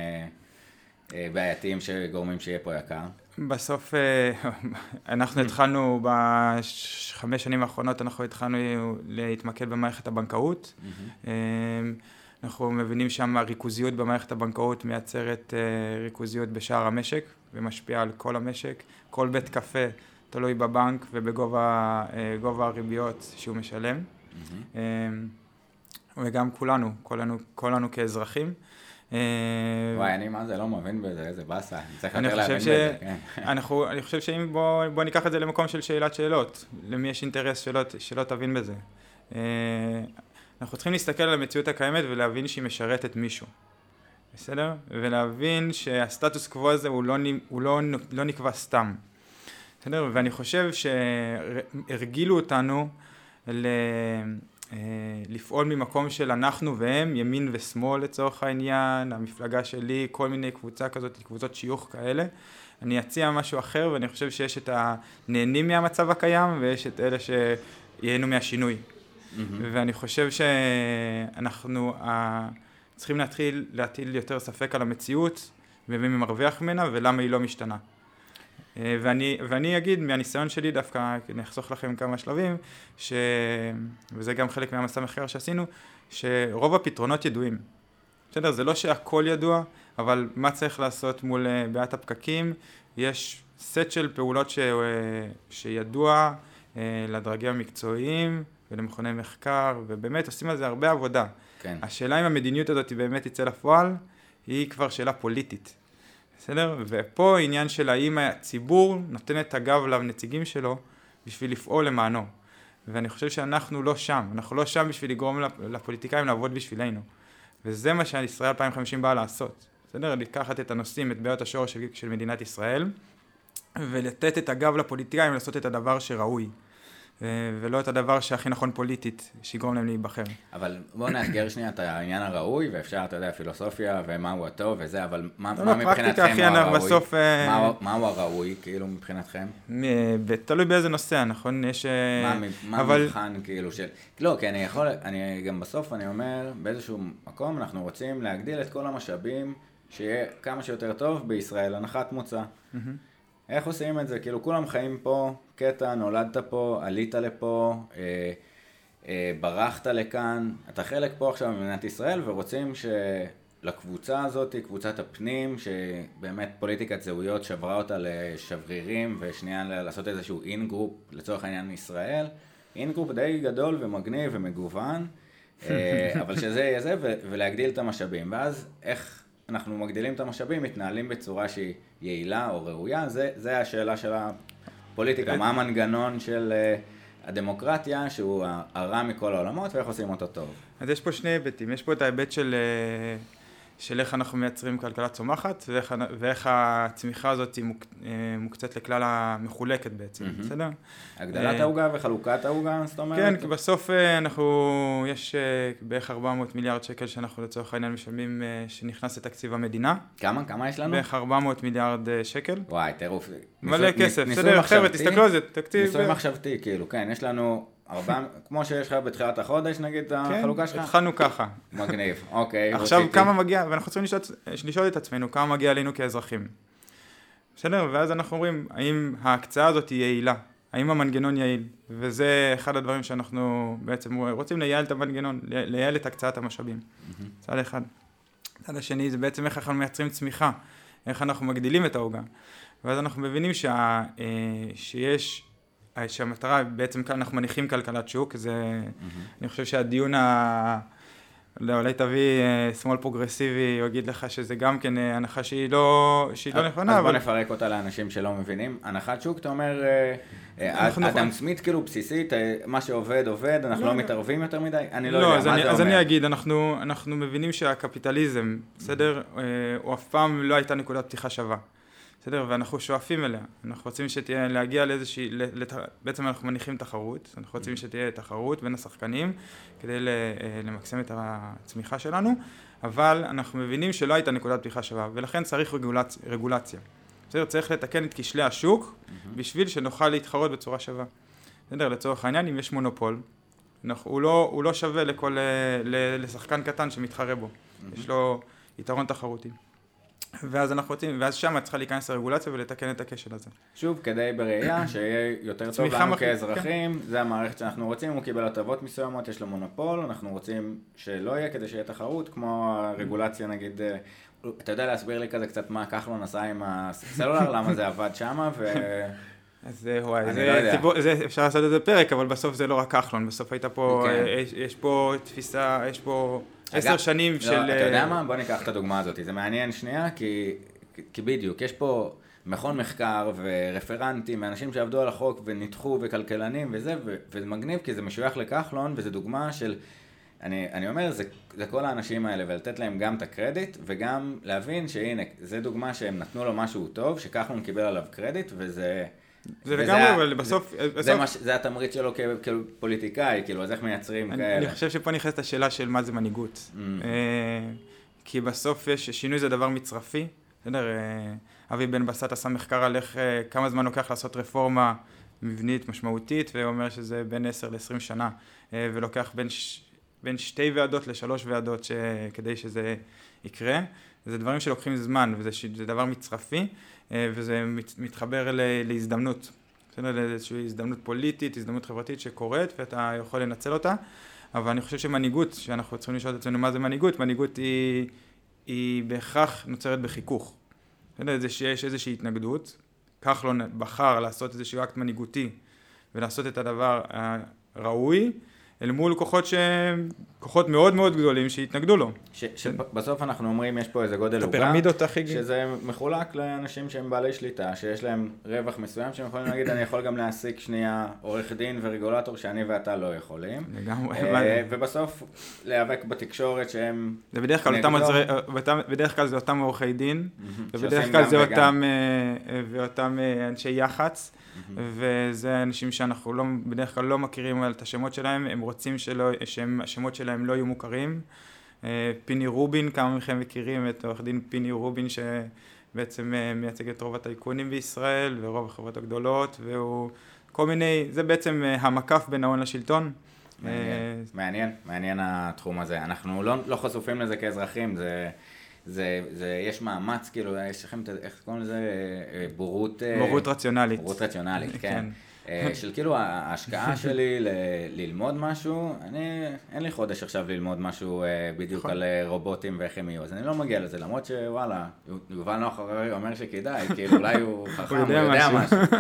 בעייתיים שגורמים שיהיה פה יקר? בסוף אה, אנחנו התחלנו בחמש שנים האחרונות, אנחנו התחלנו להתמקד במערכת הבנקאות. אה, אנחנו מבינים שם הריכוזיות במערכת הבנקאות מייצרת אה, ריכוזיות בשער המשק ומשפיעה על כל המשק. כל בית קפה תלוי בבנק ובגובה הריביות שהוא משלם. וגם כולנו, כולנו, כולנו כאזרחים. אה, וואי, אני מה זה לא מבין בזה, איזה באסה, אני צריך יותר להבין בזה, כן. אני חושב שאם בוא, ניקח את זה למקום של שאלת שאלות, למי יש אינטרס שלא, תבין בזה. אה, אנחנו צריכים להסתכל על המציאות הקיימת ולהבין שהיא משרתת מישהו, בסדר? ולהבין שהסטטוס קוו הזה הוא לא, הוא לא, לא נקבע סתם, בסדר? ואני חושב שהרגילו אותנו ל... אה, לפעול ממקום של אנחנו והם, ימין ושמאל לצורך העניין, המפלגה שלי, כל מיני קבוצה כזאת, קבוצות שיוך כאלה. אני אציע משהו אחר ואני חושב שיש את הנהנים מהמצב הקיים ויש את אלה שייהנו מהשינוי. Mm-hmm. ואני חושב שאנחנו uh, צריכים להתחיל להטיל יותר ספק על המציאות ומי מרוויח ממנה ולמה היא לא משתנה. אה, ואני, ואני אגיד מהניסיון שלי דווקא, אני אחסוך לכם כמה שלבים, ש... וזה גם חלק מהמסע מחקר שעשינו, שרוב הפתרונות ידועים. בסדר, זה לא שהכל ידוע, אבל מה צריך לעשות מול אה, בעיית הפקקים, יש סט של פעולות ש... אה, שידוע לדרגים המקצועיים ולמכוני מחקר, ובאמת עושים על זה הרבה עבודה. כן. השאלה אם המדיניות הזאת באמת תצא לפועל, היא כבר שאלה פוליטית. בסדר? ופה עניין של האם הציבור נותן את הגב לנציגים שלו בשביל לפעול למענו. ואני חושב שאנחנו לא שם, אנחנו לא שם בשביל לגרום לפוליטיקאים לעבוד בשבילנו. וזה מה שישראל 2050 באה לעשות. בסדר? לקחת את הנושאים, את בעיות השורש של, של מדינת ישראל, ולתת את הגב לפוליטיקאים לעשות את הדבר שראוי. ולא את הדבר שהכי נכון פוליטית, שיגרום להם להיבחר. אבל בואו נאתגר שנייה את העניין הראוי, ואפשר, אתה יודע, פילוסופיה ומהו הטוב וזה, אבל מה, לא, מה לא, מבחינתכם הוא הראוי? בסוף... מה, מהו הראוי, כאילו, מבחינתכם? תלוי באיזה נושא, נכון? יש... מה, מה אבל... המבחן, כאילו, של... לא, כי אני יכול, אני גם בסוף, אני אומר, באיזשהו מקום אנחנו רוצים להגדיל את כל המשאבים, שיהיה כמה שיותר טוב בישראל, הנחת מוצא. Mm-hmm. איך עושים את זה? כאילו כולם חיים פה, קטע, נולדת פה, עלית לפה, אה, אה, ברחת לכאן, אתה חלק פה עכשיו במדינת ישראל ורוצים שלקבוצה הזאת, קבוצת הפנים, שבאמת פוליטיקת זהויות שברה אותה לשברירים ושנייה לעשות איזשהו in-group לצורך העניין ישראל, in-group די גדול ומגניב ומגוון, אה, אבל שזה יהיה זה ולהגדיל את המשאבים ואז איך אנחנו מגדילים את המשאבים, מתנהלים בצורה שהיא יעילה או ראויה, זה, זה השאלה של הפוליטיקה, מה המנגנון של אה, הדמוקרטיה, שהוא הרע מכל העולמות, ואיך עושים אותו טוב. אז יש פה שני היבטים, יש פה את ההיבט של... Uh... של איך אנחנו מייצרים כלכלה צומחת ואיך, ואיך הצמיחה הזאת היא מוק, אה, מוקצת לכלל המחולקת בעצם, mm-hmm. בסדר? הגדלת אה, העוגה וחלוקת העוגה, זאת אומרת? כן, כי בסוף אה, אנחנו, יש בערך 400 מיליארד שקל שאנחנו לצורך העניין משלמים שנכנס לתקציב המדינה. כמה? כמה יש לנו? בערך 400 מיליארד שקל. וואי, טירוף. מלא כסף, בסדר, חבר'ה, תסתכלו על זה, תקציב... ניסוי מחשבתי, כאילו, כן, יש לנו... ארבע, כמו שיש לך בתחילת החודש, נגיד, כן, החלוקה שלך? כן, התחלנו ככה. מגניב, אוקיי. עכשיו, רציתי. כמה מגיע, ואנחנו צריכים לשאול, לשאול את עצמנו, כמה מגיע אלינו כאזרחים. בסדר? ואז אנחנו אומרים, האם ההקצאה הזאת היא יעילה? האם המנגנון יעיל? וזה אחד הדברים שאנחנו בעצם רוצים לייעל את המנגנון, לייעל את הקצאת המשאבים. צד אחד. צד השני זה בעצם איך אנחנו מייצרים צמיחה, איך אנחנו מגדילים את העוגה. ואז אנחנו מבינים שה, אה, שיש שהמטרה, בעצם כאן אנחנו מניחים כלכלת שוק, זה, mm-hmm. אני חושב שהדיון ה... לא, אולי תביא אה, שמאל פרוגרסיבי, הוא יגיד לך שזה גם כן אה, הנחה שהיא לא, שהיא לא נכונה. אז אבל... בוא נפרק אותה לאנשים שלא מבינים. הנחת שוק, אתה אומר, אה, אדם סמית כאילו בסיסית, מה שעובד עובד, אנחנו לא, לא מתערבים יותר מדי, אני לא, לא יודע, מה אני, זה אומר? אז אני אגיד, אנחנו, אנחנו מבינים שהקפיטליזם, בסדר, הוא אף פעם לא הייתה נקודת פתיחה שווה. בסדר? ואנחנו שואפים אליה. אנחנו רוצים שתהיה, להגיע לאיזושהי, לת... בעצם אנחנו מניחים תחרות, אנחנו רוצים שתהיה תחרות בין השחקנים כדי אה, למקסם את הצמיחה שלנו, אבל אנחנו מבינים שלא הייתה נקודת פתיחה שווה, ולכן צריך רגולצ... רגולציה. בסדר? צריך לתקן את כשלי השוק בשביל שנוכל להתחרות בצורה שווה. בסדר? לצורך העניין, אם יש מונופול, אנחנו, הוא, לא, הוא לא שווה לכל, אה, לשחקן קטן שמתחרה בו. יש לו יתרון תחרותי. ואז אנחנו רוצים, ואז שם צריכה להיכנס הרגולציה ולתקן את הכשל הזה. שוב, כדי בראייה, שיהיה יותר טוב לנו מח... כאזרחים, כן. זה המערכת שאנחנו רוצים, הוא קיבל הטבות מסוימות, יש לו מונופול, אנחנו רוצים שלא יהיה כדי שיהיה תחרות, כמו הרגולציה נגיד, אה, אתה יודע להסביר לי כזה קצת מה כחלון עשה עם הסלולר, למה זה עבד שמה, ו... אז וואי, זה, לא ציבור, זה, אפשר לעשות את זה פרק, אבל בסוף זה לא רק כחלון, בסוף הייתה פה, כן. יש, יש פה תפיסה, יש פה... עשר שנים לא, של... אתה יודע מה? בוא ניקח את הדוגמה הזאת. זה מעניין שנייה, כי, כי בדיוק, יש פה מכון מחקר ורפרנטים, אנשים שעבדו על החוק וניתחו וכלכלנים וזה, וזה מגניב כי זה משוייך לכחלון, וזו דוגמה של... אני, אני אומר, זה, זה כל האנשים האלה, ולתת להם גם את הקרדיט, וגם להבין שהנה, זו דוגמה שהם נתנו לו משהו טוב, שכחלון קיבל עליו קרדיט, וזה... זה לגמרי, אבל בסוף... זה, בסוף... זה, מש, זה התמריץ שלו כפוליטיקאי, כאילו, אז איך מייצרים אני, כאלה? אני חושב שפה נכנסת השאלה של מה זה מנהיגות. Mm. אה, כי בסוף יש, שינוי זה דבר מצרפי. בסדר, אה, אבי בן בסט עשה מחקר על איך, אה, כמה זמן לוקח לעשות רפורמה מבנית משמעותית, ואומר שזה בין 10 ל-20 שנה, ולוקח בין, ש... בין שתי ועדות לשלוש ועדות ש... כדי שזה יקרה. זה דברים שלוקחים זמן, וזה דבר מצרפי. אה, וזה מתחבר להזדמנות, בסדר? לאיזושהי הזדמנות פוליטית, הזדמנות חברתית שקורית ואתה יכול לנצל אותה, אבל אני חושב שמנהיגות, שאנחנו צריכים לשאול את עצמנו מה זה מנהיגות, מנהיגות היא, היא בהכרח נוצרת בחיכוך. בסדר? זה שיש איזושהי התנגדות, כחלון בחר לעשות איזשהו אקט מנהיגותי ולעשות את הדבר הראוי, אל מול כוחות שהם כוחות מאוד מאוד גדולים שהתנגדו לו. ש- שבסוף אנחנו אומרים יש פה איזה גודל עוגה, הפירמידות הכי... שזה מחולק לאנשים שהם בעלי שליטה, שיש להם רווח מסוים שהם יכולים להגיד אני יכול גם להעסיק שנייה עורך דין ורגולטור שאני ואתה לא יכולים. לגמרי. אה, ובסוף להיאבק בתקשורת שהם... זה בדרך כלל אותם. עוזרי- אותם- בדרך כלל זה אותם עורכי דין, ובדרך כלל זה וגם. אותם, אה, אה, ואותם אה, אנשי יח"צ, וזה אנשים שאנחנו לא, בדרך כלל לא מכירים את השמות שלהם, הם רוצים שלא, שהשמות שלהם לא יהיו מוכרים. אה, פיני רובין, כמה מכם מכירים את עורך דין פיני רובין שבעצם אה, מייצג את רוב הטייקונים בישראל ורוב החברות הגדולות, והוא כל מיני, זה בעצם אה, המקף בין ההון לשלטון. מעניין, מעניין, מעניין התחום הזה. אנחנו לא, לא חשופים לזה כאזרחים, זה, זה, זה, יש מאמץ, כאילו, יש לכם, את איך קוראים לזה, אה, אה, בורות... אה, בורות רציונלית. בורות רציונלית, כן. כן. אה, של כאילו ההשקעה שלי ל- ללמוד משהו, אני, אין לי חודש עכשיו ללמוד משהו אה, בדיוק נכון. על אה, רובוטים ואיך הם יהיו, אז אני לא מגיע לזה, למרות שוואלה, יובל נוח הררי אומר שכדאי, כאילו אולי הוא חכם, הוא יודע משהו. משהו.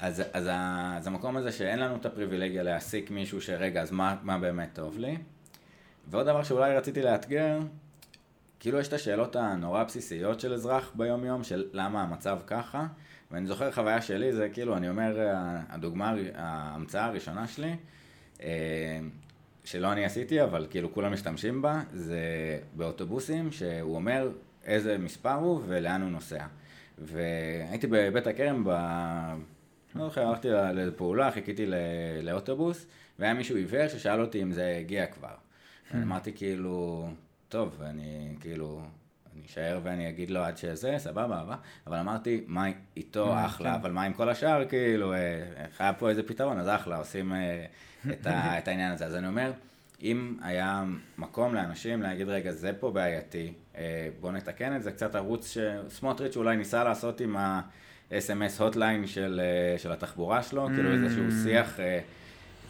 אז, אז, אז המקום הזה שאין לנו את הפריבילגיה להעסיק מישהו שרגע, אז מה, מה באמת טוב לי? ועוד דבר שאולי רציתי לאתגר, כאילו יש את השאלות הנורא בסיסיות של אזרח ביום יום, של למה המצב ככה, ואני זוכר חוויה שלי, זה כאילו, אני אומר, ה- הדוגמה, ההמצאה הראשונה שלי, אה, שלא אני עשיתי, אבל כאילו כולם משתמשים בה, זה באוטובוסים, שהוא אומר איזה מספר הוא ולאן הוא נוסע. והייתי בבית הכרם, ב... לא זוכר, הלכתי לפעולה, חיכיתי ל- לאוטובוס, והיה מישהו עיוור ששאל אותי אם זה הגיע כבר. ואני אמרתי כאילו, טוב, אני כאילו, אני אשאר ואני אגיד לו עד שזה, סבבה, אהבה, אבל אמרתי, מה איתו אחלה, אבל מה עם כל השאר, כאילו, אה, חייב פה איזה פתרון, אז אחלה, עושים אה, את ה- את העניין הזה. אז אני אומר, אם היה מקום לאנשים להגיד, רגע, זה פה בעייתי, אה, בואו נתקן את זה, קצת ערוץ שסמוטריץ' אולי ניסה לעשות עם ה-SMS הוטליין של, אה, של התחבורה שלו, כאילו איזשהו שיח, אה,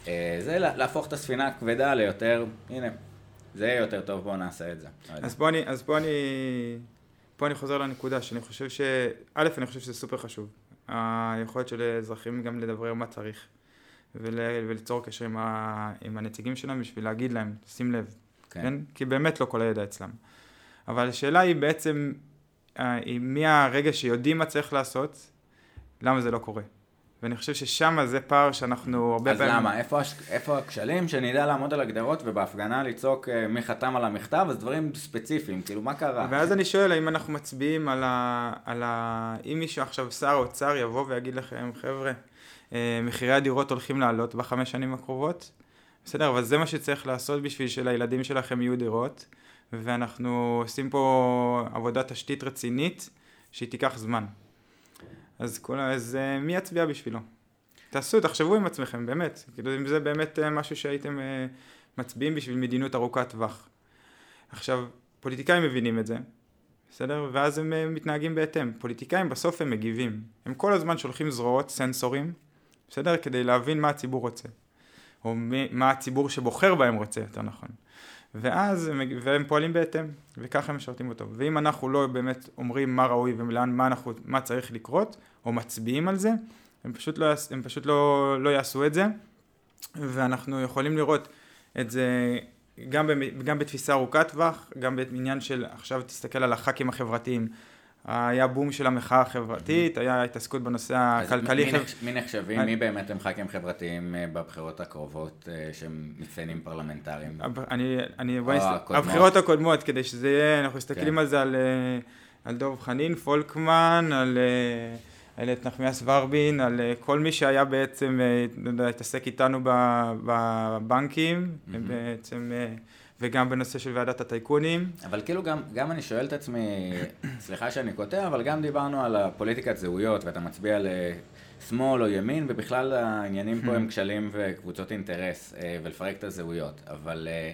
אה, זה לה- להפוך את הספינה הכבדה ליותר, הנה, זה יהיה יותר טוב, בואו נעשה את זה. לא. אז פה אני, אז פה אני, פה אני חוזר לנקודה שאני חושב ש... א', אני חושב שזה סופר חשוב. היכולת של אזרחים גם לדברר מה צריך. ול, וליצור קשר עם, ה, עם הנציגים שלהם בשביל להגיד להם, שים לב, כן. כן? כי באמת לא כל הידע אצלם. אבל השאלה היא בעצם, אה, היא מהרגע שיודעים מה צריך לעשות, למה זה לא קורה. ואני חושב ששם זה פער שאנחנו הרבה אז למה? איפה, הש... איפה הכשלים? שנדע לעמוד על הגדרות ובהפגנה לצעוק אה, מי חתם על המכתב, אז דברים ספציפיים, כאילו מה קרה? ואז אני שואל, האם אנחנו מצביעים על ה... על ה... אם מישהו עכשיו, שר האוצר, יבוא ויגיד לכם, חבר'ה, אה, מחירי הדירות הולכים לעלות בחמש שנים הקרובות, בסדר, אבל זה מה שצריך לעשות בשביל שלילדים שלכם יהיו דירות, ואנחנו עושים פה עבודת תשתית רצינית, שהיא תיקח זמן. אז, כל... אז אה, מי יצביע בשבילו? תעשו, תחשבו עם עצמכם, באמת. כאילו, אם זה באמת אה, משהו שהייתם אה, מצביעים בשביל מדיניות ארוכת טווח. עכשיו, פוליטיקאים מבינים את זה, בסדר? ואז הם מתנהגים בהתאם. פוליטיקאים בסוף הם מגיבים. הם כל הזמן שולחים זרועות, סנסורים, בסדר? כדי להבין מה הציבור רוצה. או מה הציבור שבוחר בהם רוצה, יותר נכון. ואז הם, והם פועלים בהתאם, וככה הם משרתים אותו. ואם אנחנו לא באמת אומרים מה ראוי ולאן, מה, אנחנו, מה צריך לקרות, או מצביעים על זה, הם פשוט לא, הם פשוט לא, לא יעשו את זה. ואנחנו יכולים לראות את זה גם, במ- גם בתפיסה ארוכת טווח, גם בעניין של עכשיו תסתכל על הח"כים החברתיים. היה בום של המחאה החברתית, היה התעסקות בנושא הכלכלי. מי, חב- נחש... מי נחשבים, אני- מי באמת הם ח"כים חברתיים אה, בבחירות הקרובות אה, שהם מצטיינים פרלמנטריים? אני, אני, בוא נסת... הקודמות. הבחירות הקודמות, כדי שזה יהיה, אנחנו מסתכלים כן. על זה על, אה, על דב חנין, פולקמן, על איילת נחמיאס ורבין, על כל מי שהיה בעצם, יודע, התעסק איתנו בבנקים, מהמם. בעצם, וגם בנושא של ועדת הטייקונים. אבל כאילו גם, גם אני שואל את עצמי, סליחה שאני קוטע, אבל גם דיברנו על הפוליטיקת זהויות, ואתה מצביע לשמאל או ימין, ובכלל העניינים פה הם כשלים וקבוצות אינטרס, אה, ולפרק את הזהויות. אבל אה,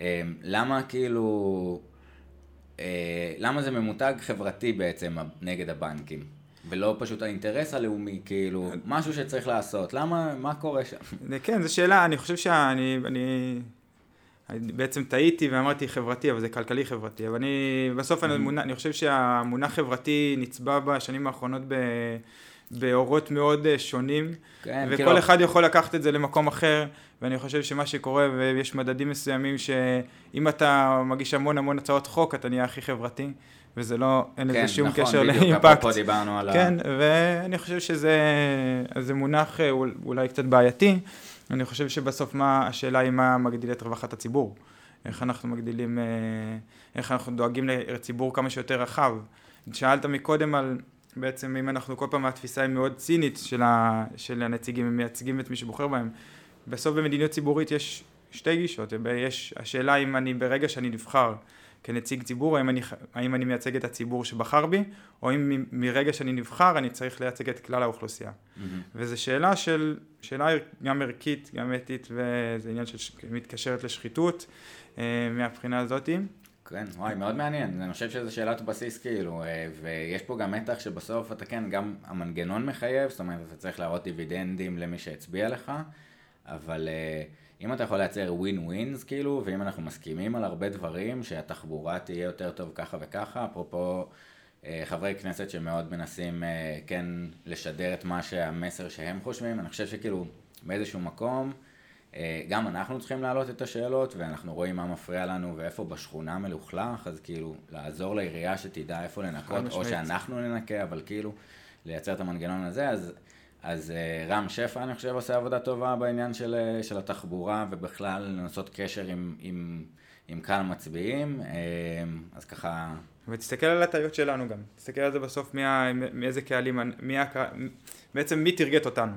אה, למה כאילו, למה זה ממותג חברתי בעצם נגד הבנקים? ולא פשוט האינטרס הלאומי, כאילו, משהו שצריך לעשות. למה, מה קורה שם? כן, זו שאלה, אני חושב שאני, אני, אני בעצם טעיתי ואמרתי חברתי, אבל זה כלכלי חברתי, אבל אני, בסוף אני, מונח, אני חושב שהמונח חברתי נצבע בשנים האחרונות ב, באורות מאוד אה, שונים, כן, וכל כאילו- אחד יכול לקחת את זה למקום אחר, ואני חושב שמה שקורה, ויש מדדים מסוימים שאם אתה מגיש המון המון הצעות חוק, אתה נהיה הכי חברתי, וזה לא, אין לזה כן, שום נכון, קשר בדיוק, לאימפקט. אפרופו דיברנו על ה... כן, ואני חושב שזה זה מונח אה, אול- אולי קצת בעייתי. אני חושב שבסוף מה, השאלה היא מה מגדיל את רווחת הציבור. איך אנחנו מגדילים, אה, איך אנחנו דואגים לציבור כמה שיותר רחב. שאלת מקודם על בעצם אם אנחנו כל פעם התפיסה היא מאוד צינית של, ה, של הנציגים, הם מייצגים את מי שבוחר בהם. בסוף במדיניות ציבורית יש שתי גישות, יש, השאלה אם אני ברגע שאני נבחר כנציג ציבור, האם אני, האם אני מייצג את הציבור שבחר בי, או אם מ- מרגע שאני נבחר אני צריך לייצג את כלל האוכלוסייה. מהמם. וזו שאלה של, שאלה גם ערכית, גם אתית, וזה עניין שמתקשרת לשחיתות אה, מהבחינה הזאתי. כן, וואי, מאוד מעניין. אני חושב שזו שאלת בסיס, כאילו, אה, ויש פה גם מתח שבסוף אתה כן, גם המנגנון מחייב, זאת אומרת, אתה צריך להראות דיבידנדים למי שהצביע לך, אבל אה, אם אתה יכול לייצר ווין ווינס, כאילו, ואם אנחנו מסכימים על הרבה דברים, שהתחבורה תהיה יותר טוב ככה וככה, אפרופו אה, חברי כנסת שמאוד מנסים, אה, כן, לשדר את מה שהמסר שהם חושבים, אני חושב שכאילו, באיזשהו מקום, אה, גם אנחנו צריכים להעלות את השאלות, ואנחנו רואים מה מפריע לנו ואיפה בשכונה מלוכלך, אז כאילו, לעזור לעירייה שתדע איפה לנקות, או. שאנחנו ננקה, אבל כאילו, לייצר את המנגנון הזה, אז, אז אה, רם שפע, אני חושב, עושה עבודה טובה בעניין של, אה, של התחבורה, ובכלל לנסות קשר עם, עם, עם קהל מצביעים, אה, אז ככה, ותסתכל על הטעויות שלנו גם, תסתכל על זה בסוף מי מאיזה קהלים, מי הקה... בעצם מי תרגט אותנו,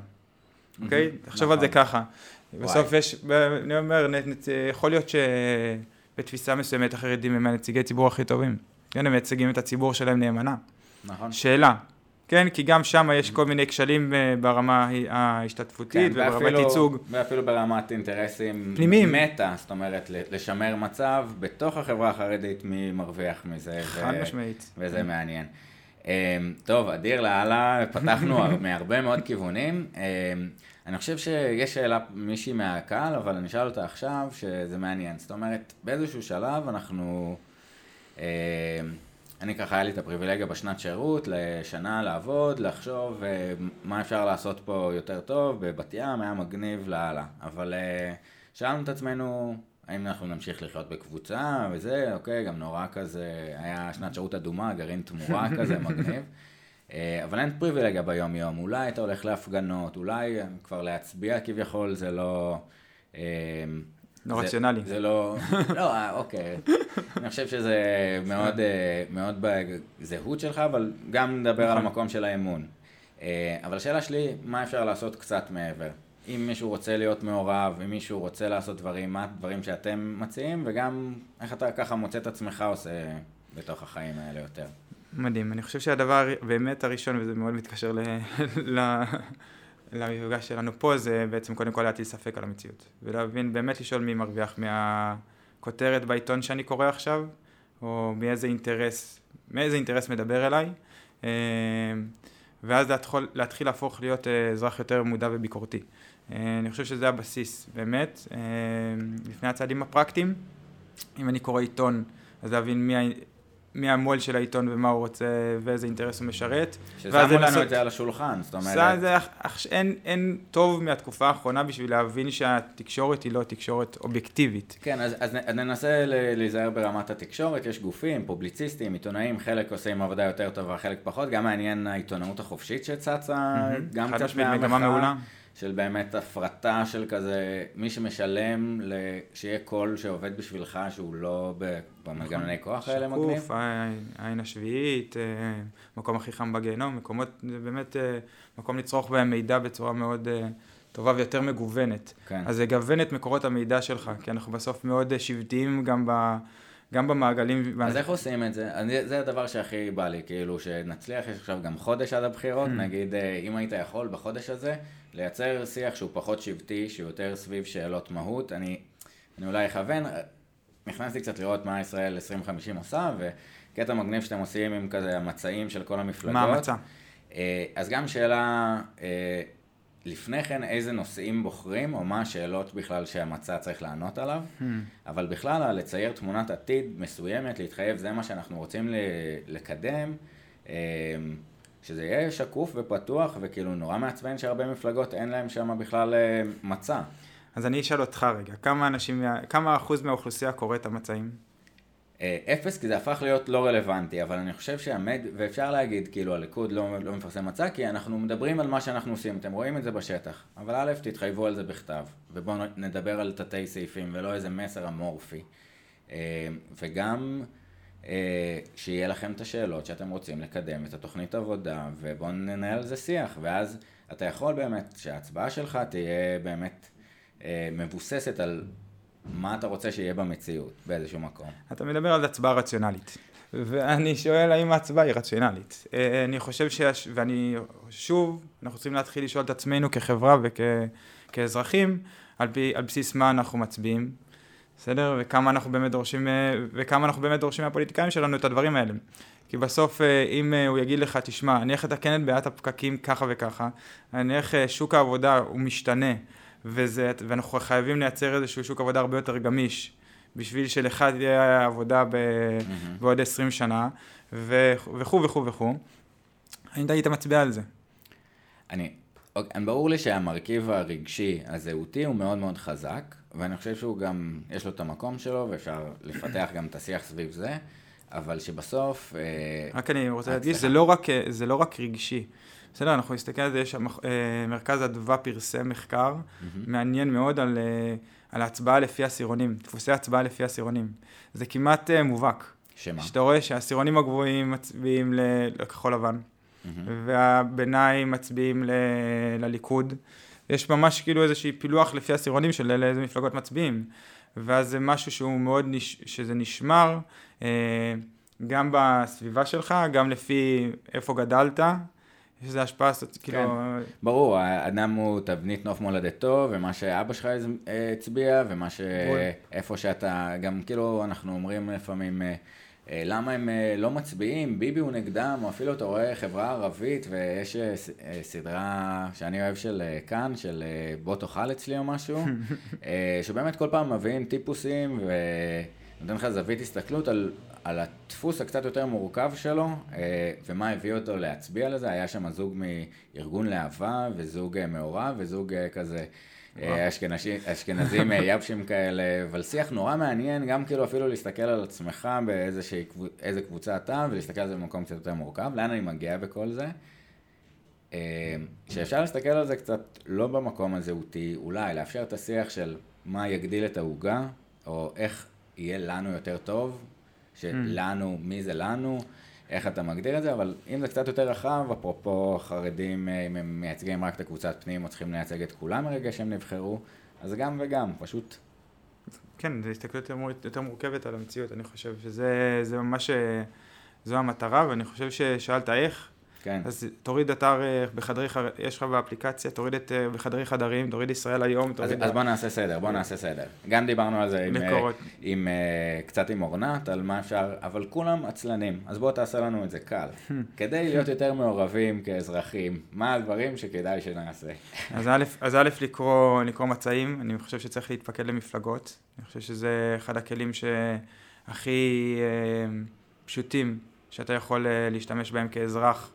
אוקיי? תחשוב על זה נכון. ככה. בסוף יש, אני אומר, יכול להיות שבתפיסה מסוימת החרדים הם הנציגי ציבור הכי טובים. כן, הם מייצגים את הציבור שלהם נאמנה. נכון? שאלה, כן, כי גם שם יש כל מיני כשלים אה, ברמה ההשתתפותית וברמת כן, ואפילו- ייצוג. ואפילו ברמת אינטרסים פנימיים. מטה, זאת אומרת, לשמר מצב בתוך החברה החרדית, מי מרוויח מזה. חד ו- משמעית. וזה מעניין. אמ, טוב, אדיר לאללה, פתחנו הר- מהרבה מאוד כיוונים. אמ, אני חושב שיש שאלה מישהי מהקהל, אבל אני אשאל אותה עכשיו, שזה מעניין. זאת אומרת, באיזשהו שלב אנחנו... אני ככה, היה לי את הפריבילגיה בשנת שירות, לשנה לעבוד, לחשוב אה, מה אפשר לעשות פה יותר טוב, בבת ים היה מגניב לאללה. אבל אה, שאלנו את עצמנו, האם אנחנו נמשיך לחיות בקבוצה וזה, אוקיי, גם נורא כזה, היה שנת שירות אדומה, גרעין תמורה כזה, מגניב. אה, אבל אין פריבילגיה ביום יום, אולי אתה הולך להפגנות, אולי כבר להצביע כביכול זה לא... לא זה- רציונלי. זה לא, לא, אוקיי. אני חושב שזה מאוד, אה, מאוד בזהות שלך, אבל גם נדבר על נכון. המקום של האמון. אה, אבל השאלה שלי, מה אפשר לעשות קצת מעבר? אם מישהו רוצה להיות מעורב, אם מישהו רוצה לעשות דברים, מה הדברים שאתם מציעים, וגם איך אתה ככה מוצא את עצמך עושה בתוך החיים האלה יותר. מדהים. אני חושב שהדבר באמת הראשון, וזה מאוד מתקשר ל... ל... למפגש שלנו פה, זה בעצם קודם כל להטיל ספק על המציאות. ולהבין, באמת לשאול מי מרוויח מהכותרת בעיתון שאני קורא עכשיו, או מאיזה אינטרס, מאיזה אינטרס מדבר אליי. אה, ואז להתחול, להתחיל להפוך להיות אה, אזרח יותר מודע וביקורתי. אה, אני חושב שזה הבסיס, באמת. לפני הצעדים הפרקטיים, אם אני קורא עיתון, אז להבין מי, מי המו"ל של העיתון ומה הוא רוצה ואיזה אינטרס הוא משרת. ששמו לנו את זה על השולחן, זאת זה, אומרת, זה, אח- אח- אין, אין טוב מהתקופה האחרונה בשביל להבין שהתקשורת היא לא תקשורת אובייקטיבית. כן, אז, אז, ננסה להיזהר ברמת התקשורת, יש גופים, פובליציסטים, עיתונאים, חלק עושים עבודה יותר טובה, חלק פחות, גם מעניין העיתונאות החופשית שצצה, גם חד קצת מהמחאה. של באמת הפרטה של כזה, מי שמשלם, שיהיה קול שעובד בשבילך, שהוא לא במנגנוני כוח האלה מגניב. שקוף, העין- השביעית, אה, מקום הכי חם בגיהנום, מקומות, זה באמת אה, מקום לצרוך בהם מידע בצורה מאוד אה, טובה ויותר מגוונת. כן. אז לגוון את מקורות המידע שלך, כי אנחנו בסוף מאוד שבטיים גם, ב, גם במעגלים. אז איך עושים את זה? אני, זה הדבר שהכי בא לי, כאילו, שנצליח, יש עכשיו גם חודש עד הבחירות, Mm. נגיד, אם היית יכול בחודש הזה, לייצר שיח שהוא פחות שבטי, שהוא יותר סביב שאלות מהות, אני, אני אולי אכוון, נכנסתי קצת לראות מה ישראל 2050 עושה, וקטע מגניב שאתם עושים עם כזה המצעים של כל המפלגות. מה המצע? אה, אז גם שאלה, אה, לפני כן, איזה נושאים בוחרים, או מה השאלות בכלל שהמצע צריך לענות עליו, Hmm. אבל בכלל, לצייר תמונת עתיד מסוימת, להתחייב, זה מה שאנחנו רוצים לקדם, אה, שזה יהיה שקוף ופתוח, וכאילו נורא מעצבן שהרבה מפלגות אין להם שם בכלל אה, מצע. אז אני אשאל אותך רגע, כמה אנשים, כמה אחוז מהאוכלוסייה קורא את המצעים? אה, אפס, כי זה הפך להיות לא רלוונטי, אבל אני חושב שהמד... ואפשר להגיד, כאילו, הליכוד לא, לא מפרסם מצע, כי אנחנו מדברים על מה שאנחנו עושים, אתם רואים את זה בשטח. אבל א', תתחייבו על זה בכתב, ובואו נדבר על תתי סעיפים, ולא איזה מסר אמורפי. אה, וגם שיהיה לכם את השאלות שאתם רוצים לקדם את התוכנית עבודה, ובואו ננהל על זה שיח, ואז אתה יכול באמת שההצבעה שלך תהיה באמת מבוססת על מה אתה רוצה שיהיה במציאות, באיזשהו מקום. אתה מדבר על הצבעה רציונלית. ואני שואל האם ההצבעה היא רציונלית. אה, אני חושב שיש, ואני, שוב, אנחנו צריכים להתחיל לשאול את עצמנו כחברה וכאזרחים, על, על בסיס מה אנחנו מצביעים, בסדר? וכמה אנחנו באמת דורשים, אה, וכמה אנחנו באמת דורשים מהפוליטיקאים שלנו את הדברים האלה. כי בסוף אה, אם הוא יגיד לך, תשמע, אני איך לתקן את בעיית הפקקים ככה וככה, אני איך שוק העבודה הוא משתנה, וזה, ואנחנו חייבים לייצר איזשהו שוק עבודה הרבה יותר גמיש, בשביל שלך תהיה עבודה ב, mm-hmm. בעוד 20 שנה, וכו' וכו' וכו'. האם היית מצביע על זה? אני, אוקיי, ברור לי שהמרכיב הרגשי הזהותי הוא מאוד מאוד חזק, ואני חושב שהוא גם, יש לו את המקום שלו, ואפשר לפתח גם את השיח סביב זה, אבל שבסוף... אה, רק אני רוצה להדגיש, זה, לא זה לא רק רגשי. בסדר, אנחנו נסתכל על זה, יש אה, מרכז אדווה פרסם מחקר mm-hmm. מעניין מאוד על, אה, על ההצבעה לפי עשירונים, דפוסי הצבעה לפי עשירונים. זה כמעט אה, מובהק. שמה? שאתה רואה שהעשירונים הגבוהים מצביעים לכחול לבן, mm-hmm. והביניים מצביעים ל, לליכוד. יש ממש כאילו איזשהי פילוח לפי עשירונים של איזה מפלגות מצביעים. ואז זה משהו שהוא מאוד, נש... שזה נשמר, גם בסביבה שלך, גם לפי איפה גדלת, יש לזה השפעה, כאילו... כן. ברור, האדם הוא תבנית נוף מולדתו, ומה שאבא שלך הצביע, ומה ש... איפה שאתה, גם כאילו אנחנו אומרים לפעמים, אה, אה, למה הם אה, לא מצביעים, ביבי הוא נגדם, או אפילו אתה רואה חברה ערבית, ויש סדרה שאני אוהב של כאן, של בוא תאכל אצלי או משהו, שבאמת כל פעם מביאים טיפוסים, ונותן לך זווית הסתכלות על על הדפוס הקצת יותר מורכב שלו, אה, ומה הביא אותו להצביע לזה, היה שם זוג מארגון להבה, וזוג אה, מעורב, וזוג אה, כזה אשכנזי, אשכנזים יבשים כאלה, אבל שיח נורא מעניין, גם כאילו אפילו להסתכל על עצמך באיזה קבוצה אתה, ולהסתכל על זה במקום קצת יותר מורכב, לאן אני מגיע בכל זה. שאפשר להסתכל על זה קצת לא במקום הזהותי, אולי לאפשר את השיח של מה יגדיל את העוגה, או איך יהיה לנו יותר טוב, שלנו, מי זה לנו, איך אתה מגדיר את זה, אבל אם זה קצת יותר רחב, אפרופו חרדים, אה, אם הם מייצגים רק את הקבוצת פנים, או צריכים לייצג את כולם מרגע שהם נבחרו, אז גם וגם, פשוט... כן, זו הסתכלות יותר מורכבת על המציאות, אני חושב שזה ממש, אה, זו המטרה, ואני חושב ששאלת איך, כן. אז תוריד אתר אה, בחדרי, יש לך באפליקציה, תוריד את אה, בחדרי חדרים, תוריד ישראל היום, תוריד... אז, אז בוא נעשה סדר, בוא נעשה סדר. גם דיברנו על זה עם, אה, עם, קצת עם אורנת, על מה אפשר, אבל כולם עצלנים, אז בוא תעשה לנו את זה קל. כדי להיות יותר מעורבים כאזרחים, מה הדברים שכדאי שנעשה? אז א', אז א' לקרוא, לקרוא מצעים, אני חושב שצריך להתפקד למפלגות, אני חושב שזה אחד הכלים שהכי פשוטים שאתה יכול להשתמש בהם כאזרח.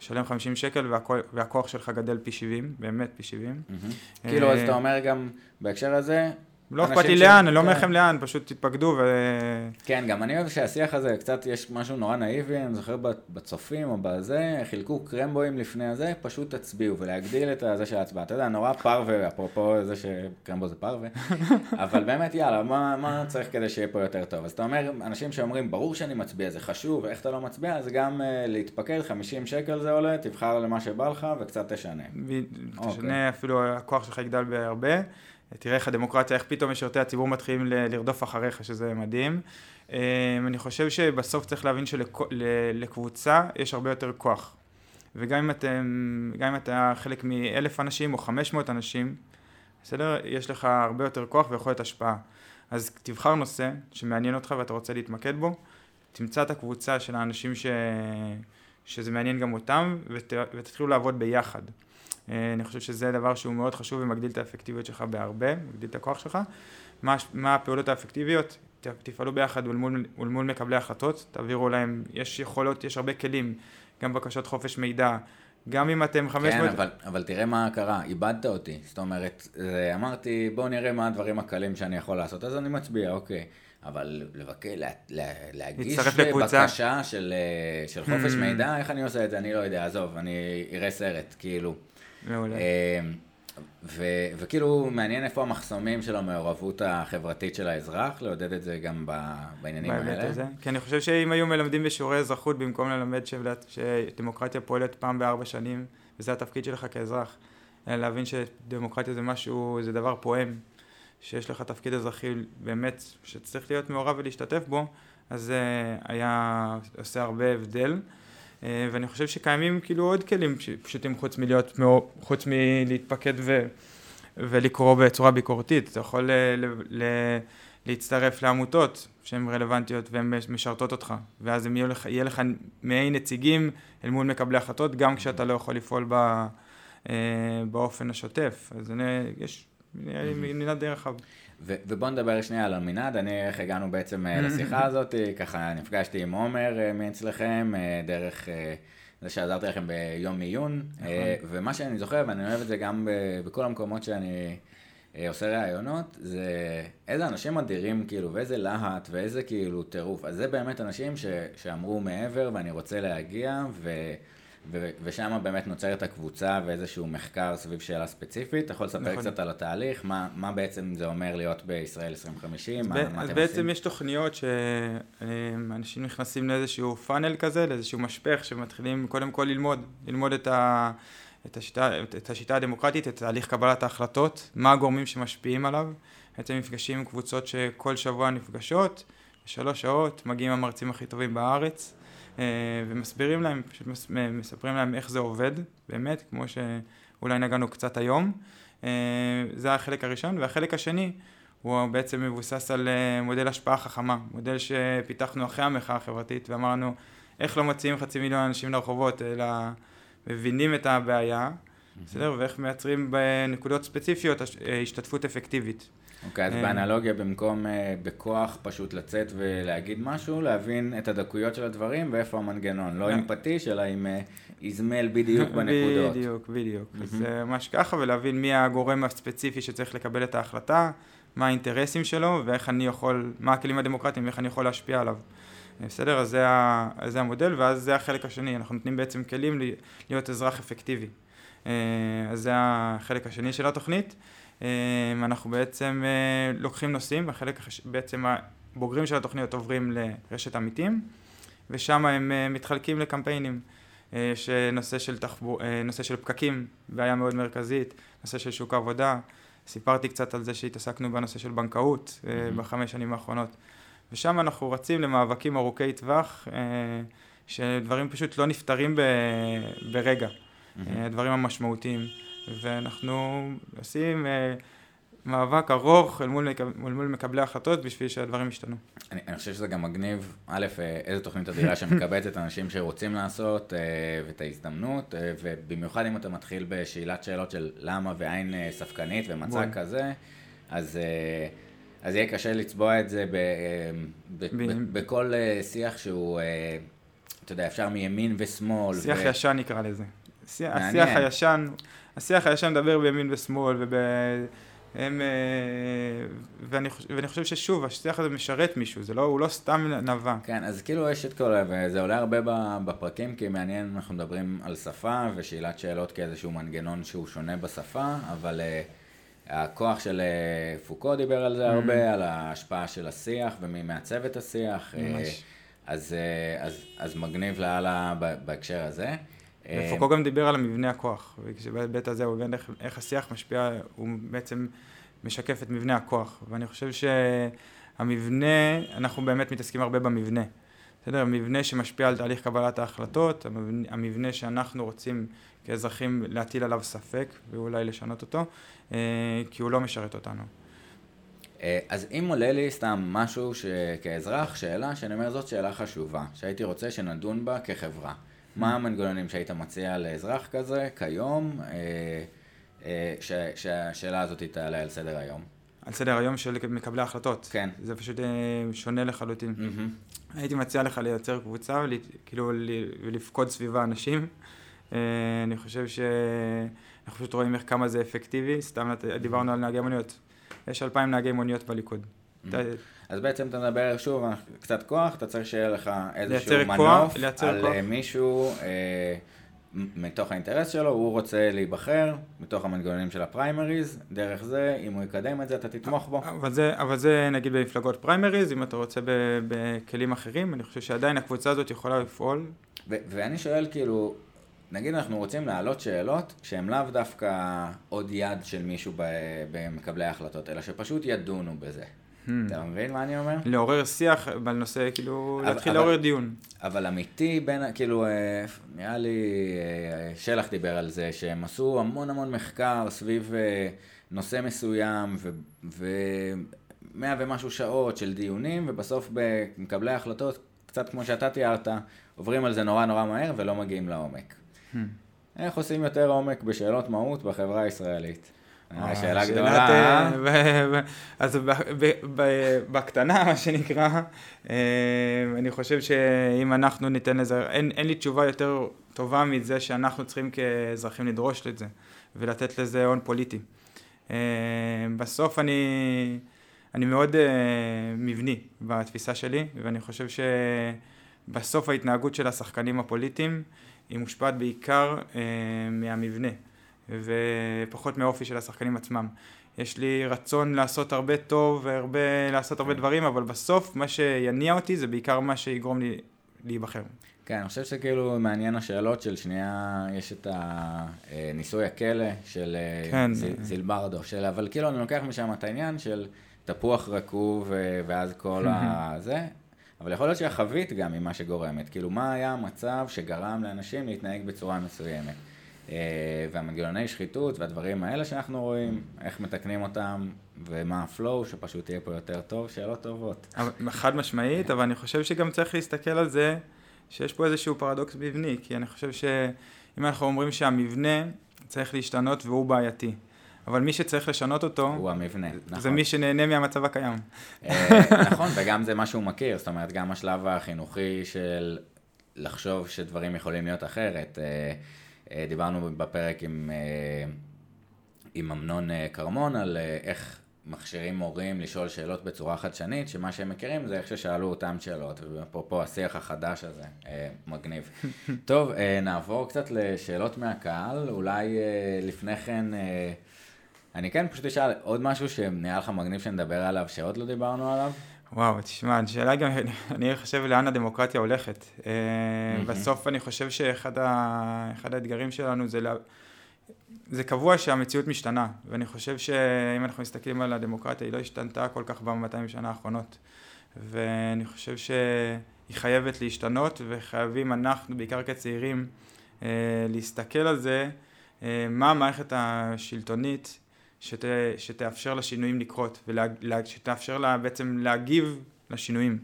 לשלם 50 שקל והכוח, והכוח שלך גדל פי 70, באמת פי 70. כאילו, אז אתה אומר גם בהקשר הזה, לא אכפת לי לאן, אני לא אומר לכם לאן, פשוט תתפקדו ו... כן, גם אני אוהב שהשיח הזה, קצת יש משהו נורא נאיבי, אני זוכר בצופים או בזה, חילקו קרמבואים לפני הזה, פשוט תצביעו ולהגדיל את זה של ההצבעה. אתה יודע, נורא פרווה, אפרופו זה שקרמבו זה פרווה, אבל באמת, יאללה, מה, מה צריך כדי שיהיה פה יותר טוב? אז אתה אומר, אנשים שאומרים, ברור שאני מצביע, זה חשוב, איך אתה לא מצביע, זה גם uh, להתפקד, 50 שקל זה עולה, תבחר למה שבא לך וקצת תשנה. תשנה, אוקיי. אפילו הכוח שלך יגדל בהרבה. תראה איך הדמוקרטיה, איך פתאום משרתי הציבור מתחילים לרדוף אחריך, שזה מדהים. אמ, אני חושב שבסוף צריך להבין שלקבוצה יש הרבה יותר כוח. וגם אם, אתם, גם אם אתה חלק מאלף אנשים או חמש מאות אנשים, בסדר? יש לך הרבה יותר כוח ויכולת השפעה. אז תבחר נושא שמעניין אותך ואתה רוצה להתמקד בו, תמצא את הקבוצה של האנשים ש... שזה מעניין גם אותם ות... ותתחילו לעבוד ביחד. אה, אני חושב שזה דבר שהוא מאוד חשוב ומגדיל את האפקטיביות שלך בהרבה, מגדיל את הכוח שלך. מה, מה הפעולות האפקטיביות? תפעלו ביחד מול, מול מקבלי החלטות, תעבירו להם, יש יכולות, יש הרבה כלים גם בקשות חופש מידע, גם אם אתם 500... כן, אבל, אבל תראה מה קרה, איבדת אותי. זאת אומרת, זה, אמרתי, בוא נראה מה הדברים הקלים שאני יכול לעשות, אז אני מצביע, אוקיי. אבל לבקר, לה, לה, להגיש. בקשה של, אה, של חופש Hmm. מידע, איך אני עושה את זה? אני לא יודע, עזוב, אני אראה סרט, כאילו. מעולה. אה, ו, וכאילו, מעניין איפה המחסומים של המעורבות החברתית של האזרח, לעודד את זה גם ב, בעניינים האלה. הזה. כי אני חושב שאם היו מלמדים בשיעורי אזרחות במקום ללמד שבלת- שדמוקרטיה פועלת פעם בארבע שנים, וזה התפקיד שלך כאזרח, להבין שדמוקרטיה זה משהו, זה דבר פועם, שיש לך תפקיד אזרחי באמת, שצריך להיות מעורב ולהשתתף בו, אז זה היה עושה הרבה הבדל. אה, ואני חושב שקיימים כאילו עוד כלים פשוטים חוץ מלהיות, חוץ מלהתפקד ו... ולקרוא בצורה ביקורתית. אתה יכול ל- ל- ל- להצטרף לעמותות שהן רלוונטיות והן משרתות אותך, ואז הם יהיו לך, יהיה לך מעין נציגים אל מול מקבלי החלטות, גם כשאתה לא יכול לפעול ב, אה, באופן השוטף. אז אני, יש, נראה לי מנעד די רחב. ו- ובוא נדבר שנייה על המנעד, אני, איך הגענו בעצם אה, לשיחה הזאת, ככה נפגשתי עם עומר אה, מאצלכם, אה, דרך אה, זה שעזרתי לכם ביום עיון, אה, ומה שאני זוכר, ואני אוהב את זה גם בכל המקומות שאני אה, עושה ראיונות, זה איזה אנשים אדירים, כאילו, ואיזה להט, ואיזה כאילו טירוף. אז זה באמת אנשים ש- שאמרו מעבר, ואני רוצה להגיע, ו... ו- ושם באמת נוצרת הקבוצה ואיזשהו מחקר סביב שאלה ספציפית. אתה יכול לספר נכון. קצת על התהליך, מה, מה בעצם זה אומר להיות בישראל 2050, מה, ב- מה אז אתם בעצם עושים? יש תוכניות שאנשים נכנסים לאיזשהו פאנל כזה, לאיזשהו משפך, שמתחילים קודם כל ללמוד, ללמוד את, ה, את, השיטה, את, השיטה הדמוקרטית, את תהליך קבלת ההחלטות, מה הגורמים שמשפיעים עליו. בעצם נפגשים עם קבוצות שכל שבוע נפגשות, שלוש שעות, מגיעים המרצים הכי טובים בארץ, אה, ומסבירים להם, פשוט מס- מספרים להם איך זה עובד, באמת, כמו שאולי נגענו קצת היום. אה, זה החלק הראשון, והחלק השני הוא בעצם מבוסס על אה, מודל השפעה חכמה, מודל שפיתחנו אחרי המחאה החברתית ואמרנו איך לא מוציאים חצי מיליון אנשים לרחובות, אלא מבינים את הבעיה, בסדר? ואיך מייצרים בנקודות ספציפיות הש- אה, השתתפות אפקטיבית. אוקיי, אז אה, באנלוגיה, במקום אה, בכוח פשוט לצאת ולהגיד משהו, להבין את הדקויות של הדברים ואיפה המנגנון. לא אה. עם פטיש, אלא עם איזמל בדיוק בנקודות. בדיוק, בדיוק. זה ממש ככה, ולהבין מי הגורם הספציפי שצריך לקבל את ההחלטה, מה האינטרסים שלו, ואיך אני יכול, מה הכלים הדמוקרטיים, ואיך אני יכול להשפיע עליו. בסדר? אז זה, ה, אז זה המודל, ואז זה החלק השני, אנחנו נותנים בעצם כלים לי- להיות אזרח אפקטיבי. אז זה החלק השני של התוכנית. אה, אנחנו בעצם אה, לוקחים נושאים, החלק, בעצם הבוגרים של התוכניות עוברים לרשת עמיתים, ושם הם אה, מתחלקים לקמפיינים. יש אה, נושא של, תחבור, אה, נושא של פקקים, בעיה מאוד מרכזית, נושא של שוק העבודה. סיפרתי קצת על זה שהתעסקנו בנושא של בנקאות מהמם. בחמש שנים האחרונות. ושם אנחנו רצים למאבקים ארוכי טווח, שדברים פשוט לא נפתרים ב, ברגע, אה, הדברים המשמעותיים. ואנחנו עושים אה, מאבק ארוך אל מול, אל מול מקבלי ההחלטות בשביל שהדברים ישתנו. אני, אני חושב שזה גם מגניב, א', אה, איזו תוכנית אדירה שמקבצת אנשים שרוצים לעשות, אה, ואת ההזדמנות, אה, ובמיוחד אם אתה מתחיל בשאלת שאלות של למה ועין אה, ספקנית ומצע בול. כזה, אז, אה, אז יהיה קשה לצבוע את זה ב, אה, ב, ב, ב- בכל אה, שיח שהוא, אתה יודע, אפשר מימין ושמאל. שיח ו... ישן נקרא לזה. השיח הישן, השיח הישן מדבר בימין ושמאל, וב... הם, אה, ואני, חוש- ואני חושב ששוב, השיח הזה משרת מישהו, זה לא, הוא לא סתם נבע. כן, אז כאילו יש את כל, וזה עולה הרבה בפרקים, כי מעניין, אנחנו מדברים על שפה ושאלת שאלות כאיזשהו מנגנון שהוא שונה בשפה, אבל uh, הכוח של uh, פוקו דיבר על זה Mm. הרבה, על ההשפעה של השיח ומי מעצב את השיח. ממש. אז, uh, אז, אז מגניב לאללה בהקשר הזה. ופוקו גם דיבר על המבנה הכוח, ובהיבט הזה הוא הבין איך, איך השיח משפיע, הוא בעצם משקף את מבנה הכוח, ואני חושב שהמבנה, אנחנו באמת מתעסקים הרבה במבנה. בסדר? המבנה שמשפיע על תהליך קבלת ההחלטות, המבנה שאנחנו רוצים כאזרחים להטיל עליו ספק ואולי לשנות אותו, אה, כי הוא לא משרת אותנו. אה, אז אם עולה לי סתם משהו שכאזרח, שאלה, שאני אומר זאת שאלה חשובה, שהייתי רוצה שנדון בה כחברה. מה המנגנונים שהיית מציע לאזרח כזה כיום, אה, אה, ש- שהשאלה הזאת תעלה על סדר היום? על סדר היום של מקבלי ההחלטות. כן. זה פשוט אה, שונה לחלוטין. מהמם. הייתי מציע לך לייצר קבוצה וכאילו ולפקוד סביבה אנשים. אני חושב שאנחנו פשוט רואים איך כמה זה אפקטיבי, סתם דיברנו על נהגי מוניות. יש אלפיים נהגי מוניות בליכוד. אז בעצם אתה מדבר שוב, קצת כוח, אתה צריך שיהיה לך איזשהו מנוף כוח, על כוח. אה, מישהו אה, מתוך האינטרס שלו, הוא רוצה להיבחר מתוך המנגנונים של הפריימריז, דרך זה, אם הוא יקדם את זה, אתה תתמוך בו. אבל זה, אבל זה נגיד במפלגות פריימריז, אם אתה רוצה בכלים אחרים, אני חושב שעדיין הקבוצה הזאת יכולה לפעול. ו- ואני שואל כאילו, נגיד אנחנו רוצים להעלות שאלות שהן לאו דווקא עוד יד של מישהו במקבלי ההחלטות, אלא שפשוט ידונו בזה. Hmm. אתה מבין מה אני אומר? לעורר שיח בנושא, כאילו, אבל- להתחיל אבל- לעורר דיון. אבל אמיתי בין, כאילו, אה, נראה לי, אה, שלח דיבר על זה, שהם עשו המון המון מחקר סביב אה, נושא מסוים, ומאה ומשהו שעות של דיונים, ובסוף במקבלי ההחלטות, קצת כמו שאתה תיארת, עוברים על זה נורא נורא מהר ולא מגיעים לעומק. Hmm. איך עושים יותר עומק בשאלות מהות בחברה הישראלית? שאלה גדולה, אז בקטנה, מה שנקרא, אה, אני חושב שאם אנחנו ניתן לזה, אין לי תשובה יותר טובה מזה שאנחנו צריכים כאזרחים לדרוש את זה, ולתת לזה הון פוליטי. אה, בסוף אני, אני מאוד אה, מבני בתפיסה שלי, ואני חושב שבסוף ההתנהגות של השחקנים הפוליטיים היא מושפעת בעיקר אה, מהמבנה. ופחות מהאופי של השחקנים עצמם. יש לי רצון לעשות הרבה טוב והרבה, לעשות הרבה דברים, אבל בסוף מה שיניע אותי זה בעיקר מה שיגרום לי להיבחר. כן, אני חושב שכאילו מעניין השאלות של שנייה, יש את הניסוי הכלא של אה, כן. זיל- זילברדו, של, אבל כאילו אני לוקח משם את העניין של תפוח רקוב אה, ואז כל הזה, אבל יכול להיות שהחבית גם היא מה שגורמת, כאילו מה היה המצב שגרם לאנשים להתנהג בצורה מסוימת. אה, והמנגנוני שחיתות והדברים האלה שאנחנו רואים, איך מתקנים אותם ומה הפלואו, שפשוט יהיה פה יותר טוב, שאלות טובות. חד משמעית, אבל אני חושב שגם צריך להסתכל על זה שיש פה איזשהו פרדוקס מבני, כי אני חושב שאם אנחנו אומרים שהמבנה צריך להשתנות והוא בעייתי, אבל מי שצריך לשנות אותו, הוא המבנה, נכון. זה מי שנהנה מהמצב הקיים. אה, נכון, וגם זה מה שהוא מכיר, זאת אומרת, גם השלב החינוכי של לחשוב שדברים יכולים להיות אחרת. אה, דיברנו בפרק עם, אה, עם אמנון אה, כרמון על איך מכשירים מורים לשאול שאלות בצורה חדשנית, שמה שהם מכירים זה איך ששאלו אותם שאלות, ואפרופו השיח החדש הזה, מגניב. טוב, נעבור קצת לשאלות מהקהל, אולי לפני כן... אני כן פשוט אשאל עוד משהו שנראה לך מגניב שנדבר עליו, שעוד לא דיברנו עליו? וואו, תשמע, השאלה גם, אני חושב לאן הדמוקרטיה הולכת. אה. בסוף אני חושב שאחד ה- האתגרים שלנו זה, לה- זה קבוע שהמציאות משתנה, ואני חושב שאם אנחנו מסתכלים על הדמוקרטיה, היא לא השתנתה כל כך ב-200 שנה האחרונות. ואני חושב שהיא חייבת להשתנות, וחייבים אנחנו, בעיקר כצעירים, אה, להסתכל על זה, אה, מה המערכת השלטונית שת, שתאפשר לשינויים לקרות, ושתאפשר לה בעצם להגיב לשינויים.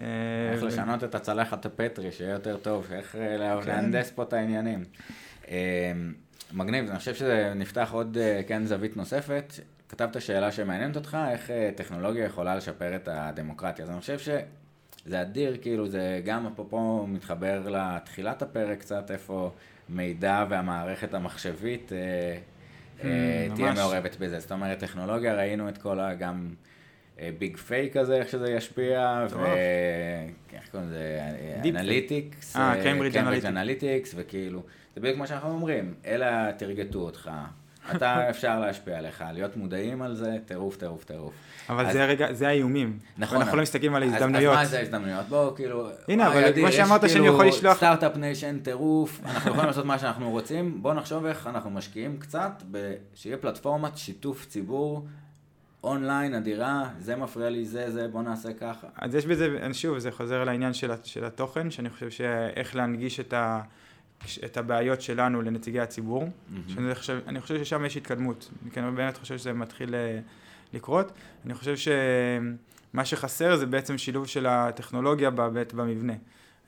אה, איך ו- לשנות את הצלחת הפטרי, שיהיה יותר טוב, איך אה, כן. להנדס פה את העניינים. אה, מגניב, אני חושב שזה נפתח עוד, כן, זווית נוספת. כתבת שאלה שמעניינת אותך, איך טכנולוגיה יכולה לשפר את הדמוקרטיה. אז אני חושב שזה אדיר, כאילו, זה גם אפרופו מתחבר לתחילת הפרק קצת, איפה מידע והמערכת המחשבית תהיה ממש. מעורבת בזה. זאת אומרת, טכנולוגיה, ראינו את כל ה... גם ביג פייק הזה, איך שזה ישפיע, ו... איך קוראים לזה? Analytics. אה, Analytics. Analytics, וכאילו, זה בדיוק מה שאנחנו אומרים, אלה תרגטו אותך, אתה אפשר להשפיע עליך, להיות מודעים על זה, טירוף, טירוף, טירוף. אבל אז- זה הרגע, זה האיומים. נכון. אנחנו לא מסתכלים על אז- ההזדמנויות. אז מה זה ההזדמנות? בואו, כאילו... הנה, אבל כמו שאמרת שאני כאילו יכול לשלוח- startup nation, טירוף, אנחנו יכולים לעשות מה שאנחנו רוצים, בואו נחשוב איך אנחנו משקיעים קצת, שיהיה פלטפורמת שיתוף ציבור אונליין אדירה, זה מפריע לי, זה, זה, בואו נעשה ככה. אז יש בזה, שוב, זה חוזר לעניין של, של התוכן, שאני חושב שאיך להנגיש את, ה, את הבעיות שלנו לנציגי הציבור. שאני חושב, אני חושב ששם יש התקדמות. אני כן באמת חושב שזה מתחיל אה, לקרות. אני חושב שמה שחסר זה בעצם שילוב של הטכנולוגיה באמת במבנה.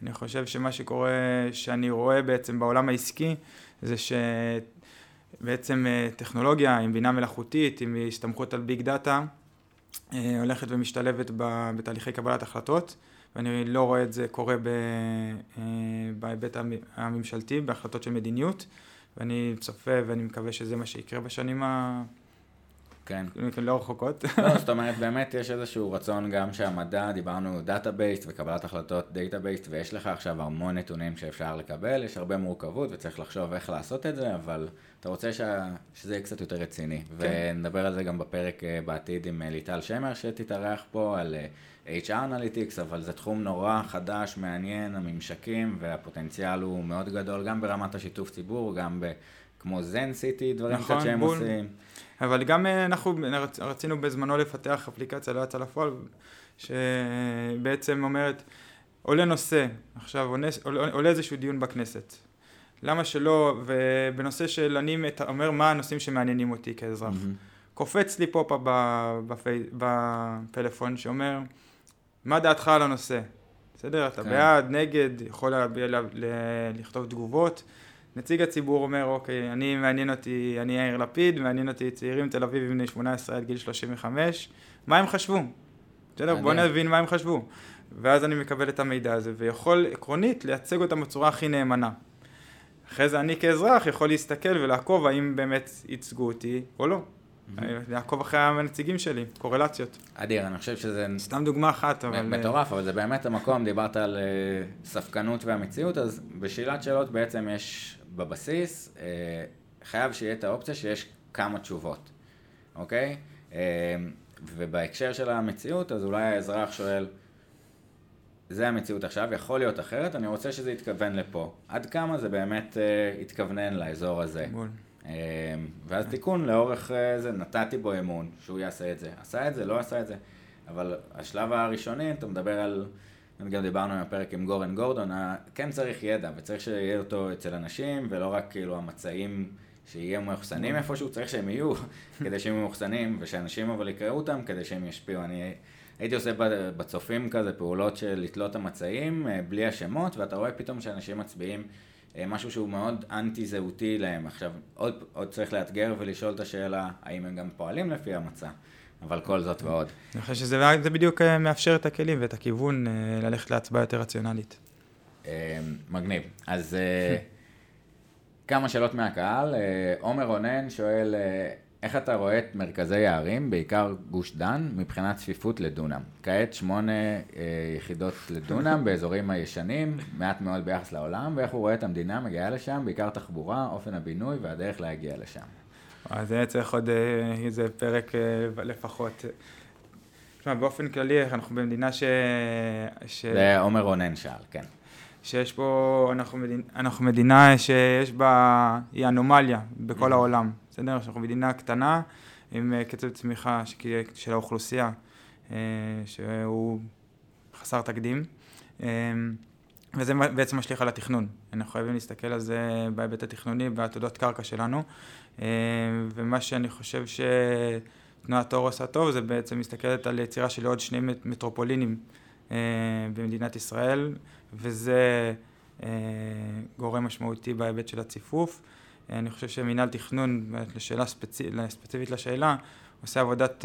אני חושב שמה שקורה, שאני רואה בעצם בעולם העסקי, זה בעצם אה, טכנולוגיה עם בינה מלאכותית, עם הסתמכות על ביג דאטה, אה, הולכת ומשתלבת בתהליכי קבלת החלטות, ואני לא רואה את זה קורה אה, בהיבט הממשלתי, בהחלטות של מדיניות, ואני צופה ואני מקווה שזה מה שיקרה בשנים ה... כן. לא רחוקות. לא, זאת אומרת, באמת יש איזשהו רצון גם שהמדע, דיברנו data-based וקבלת החלטות data-based, ויש לך עכשיו המון נתונים שאפשר לקבל, יש הרבה מורכבות וצריך לחשוב איך לעשות את זה, אבל אתה רוצה שה... שזה יהיה קצת יותר רציני. כן. ונדבר על זה גם בפרק אה, בעתיד עם אה, ליטל שמר שתתארח פה, על אה, HR Analytics, אבל זה תחום נורא חדש, מעניין, הממשקים, והפוטנציאל הוא מאוד גדול, גם ברמת השיתוף ציבור, גם ב... כמו זן סיטי, דברים נכון, שהם בול. עושים. אבל גם אה, אנחנו רצינו בזמנו לפתח אפליקציה, לא יצא לפועל, שבעצם אומרת, עולה נושא, עכשיו עולה, עולה איזשהו דיון בכנסת. למה שלא, ובנושא של אני אומר מה הנושאים שמעניינים אותי כאזרח. Mm-hmm. קופץ לי פופ בפי, בפלאפון שאומר, מה דעתך על הנושא? בסדר? אתה כן. בעד, נגד, יכול להביע, לכתוב תגובות. נציג הציבור אומר, אוקיי, אני מעניין אותי, אני יאיר לפיד, מעניין אותי צעירים תל אביב בני 18 עד גיל 35, מה הם חשבו? בסדר, בוא נבין מה הם חשבו. ואז אני מקבל את המידע הזה, ויכול עקרונית לייצג אותם בצורה הכי נאמנה. אחרי זה אני כאזרח יכול להסתכל ולעקוב האם באמת ייצגו אותי או לא. לעקוב אחרי הנציגים שלי, קורלציות. אדיר, אני חושב שזה... סתם דוגמה אחת, אבל... מטורף, אבל זה באמת המקום, דיברת על אה, ספקנות והמציאות, אז בשאלת שאלות בעצם יש בבסיס, אה, חייב שיהיה את האופציה שיש כמה תשובות, אוקיי? אה, ובהקשר של המציאות, אז אולי האזרח שואל, זה המציאות עכשיו, יכול להיות אחרת, אני רוצה שזה יתכוון לפה. עד כמה זה באמת uh, יתכוונן לאזור הזה. בול. ואז תיקון לאורך uh, זה, נתתי בו אמון, שהוא יעשה את זה. עשה את זה, לא עשה את זה. אבל השלב הראשוני, אתה מדבר על גם דיברנו עם הפרק עם גורן גורדון, כן צריך ידע, וצריך שיהיה אותו אצל אנשים, ולא רק כאילו המצעים שיהיו מאוחסנים איפשהו, צריך שהם יהיו, כדי שהם מאוחסנים, ושאנשים אבל יקראו אותם, כדי שהם ישפיעו. אני הייתי עושה בצופים כזה פעולות של לתלות המצעים, אה, בלי השמות, ואתה רואה פתאום שאנשים מצביעים אה, משהו שהוא מאוד אנטי זהותי להם. עכשיו, עוד, עוד צריך לאתגר ולשאול את השאלה, האם הם גם פועלים לפי המצע. אבל כל זאת ועוד. אני חושב שזה בדיוק אה, מאפשר את הכלים ואת הכיוון אה, ללכת להצבעה יותר רציונלית. אה, מגניב. אז כמה שאלות מהקהל. עומר רונן שואל, איך אתה רואה את מרכזי הערים, בעיקר גוש דן, מבחינת צפיפות לדונם? כעת שמונה יחידות לדונם באזורים הישנים, מעט מאוד ביחס לעולם, ואיך הוא רואה את המדינה מגיעה לשם, בעיקר תחבורה, אופן הבינוי והדרך להגיע לשם. אז זה צריך עוד אה, איזה פרק אה, לפחות. תשמע, באופן כללי, אנחנו במדינה ש... ש... זה עומר רונן שאל, כן. שיש פה, אנחנו, מדינ... אנחנו מדינה שיש בה, היא אנומליה בכל mm-hmm. העולם, בסדר? אנחנו מדינה קטנה עם אה, קצב צמיחה של האוכלוסייה, שהוא חסר תקדים. וזה בעצם משליך על התכנון. אנחנו חייבים להסתכל על זה בהיבט התכנוני, בעתודות קרקע שלנו. אה, ומה שאני חושב שתנועת אור עושה טוב, זה בעצם מסתכלת על יצירה של עוד שני מטרופולינים אה, במדינת ישראל, וזה אה, גורם משמעותי בהיבט של הציפוף. אני חושב שמינהל תכנון, לשאלה ספציפית, ספציפית לשאלה, עושה עבודת,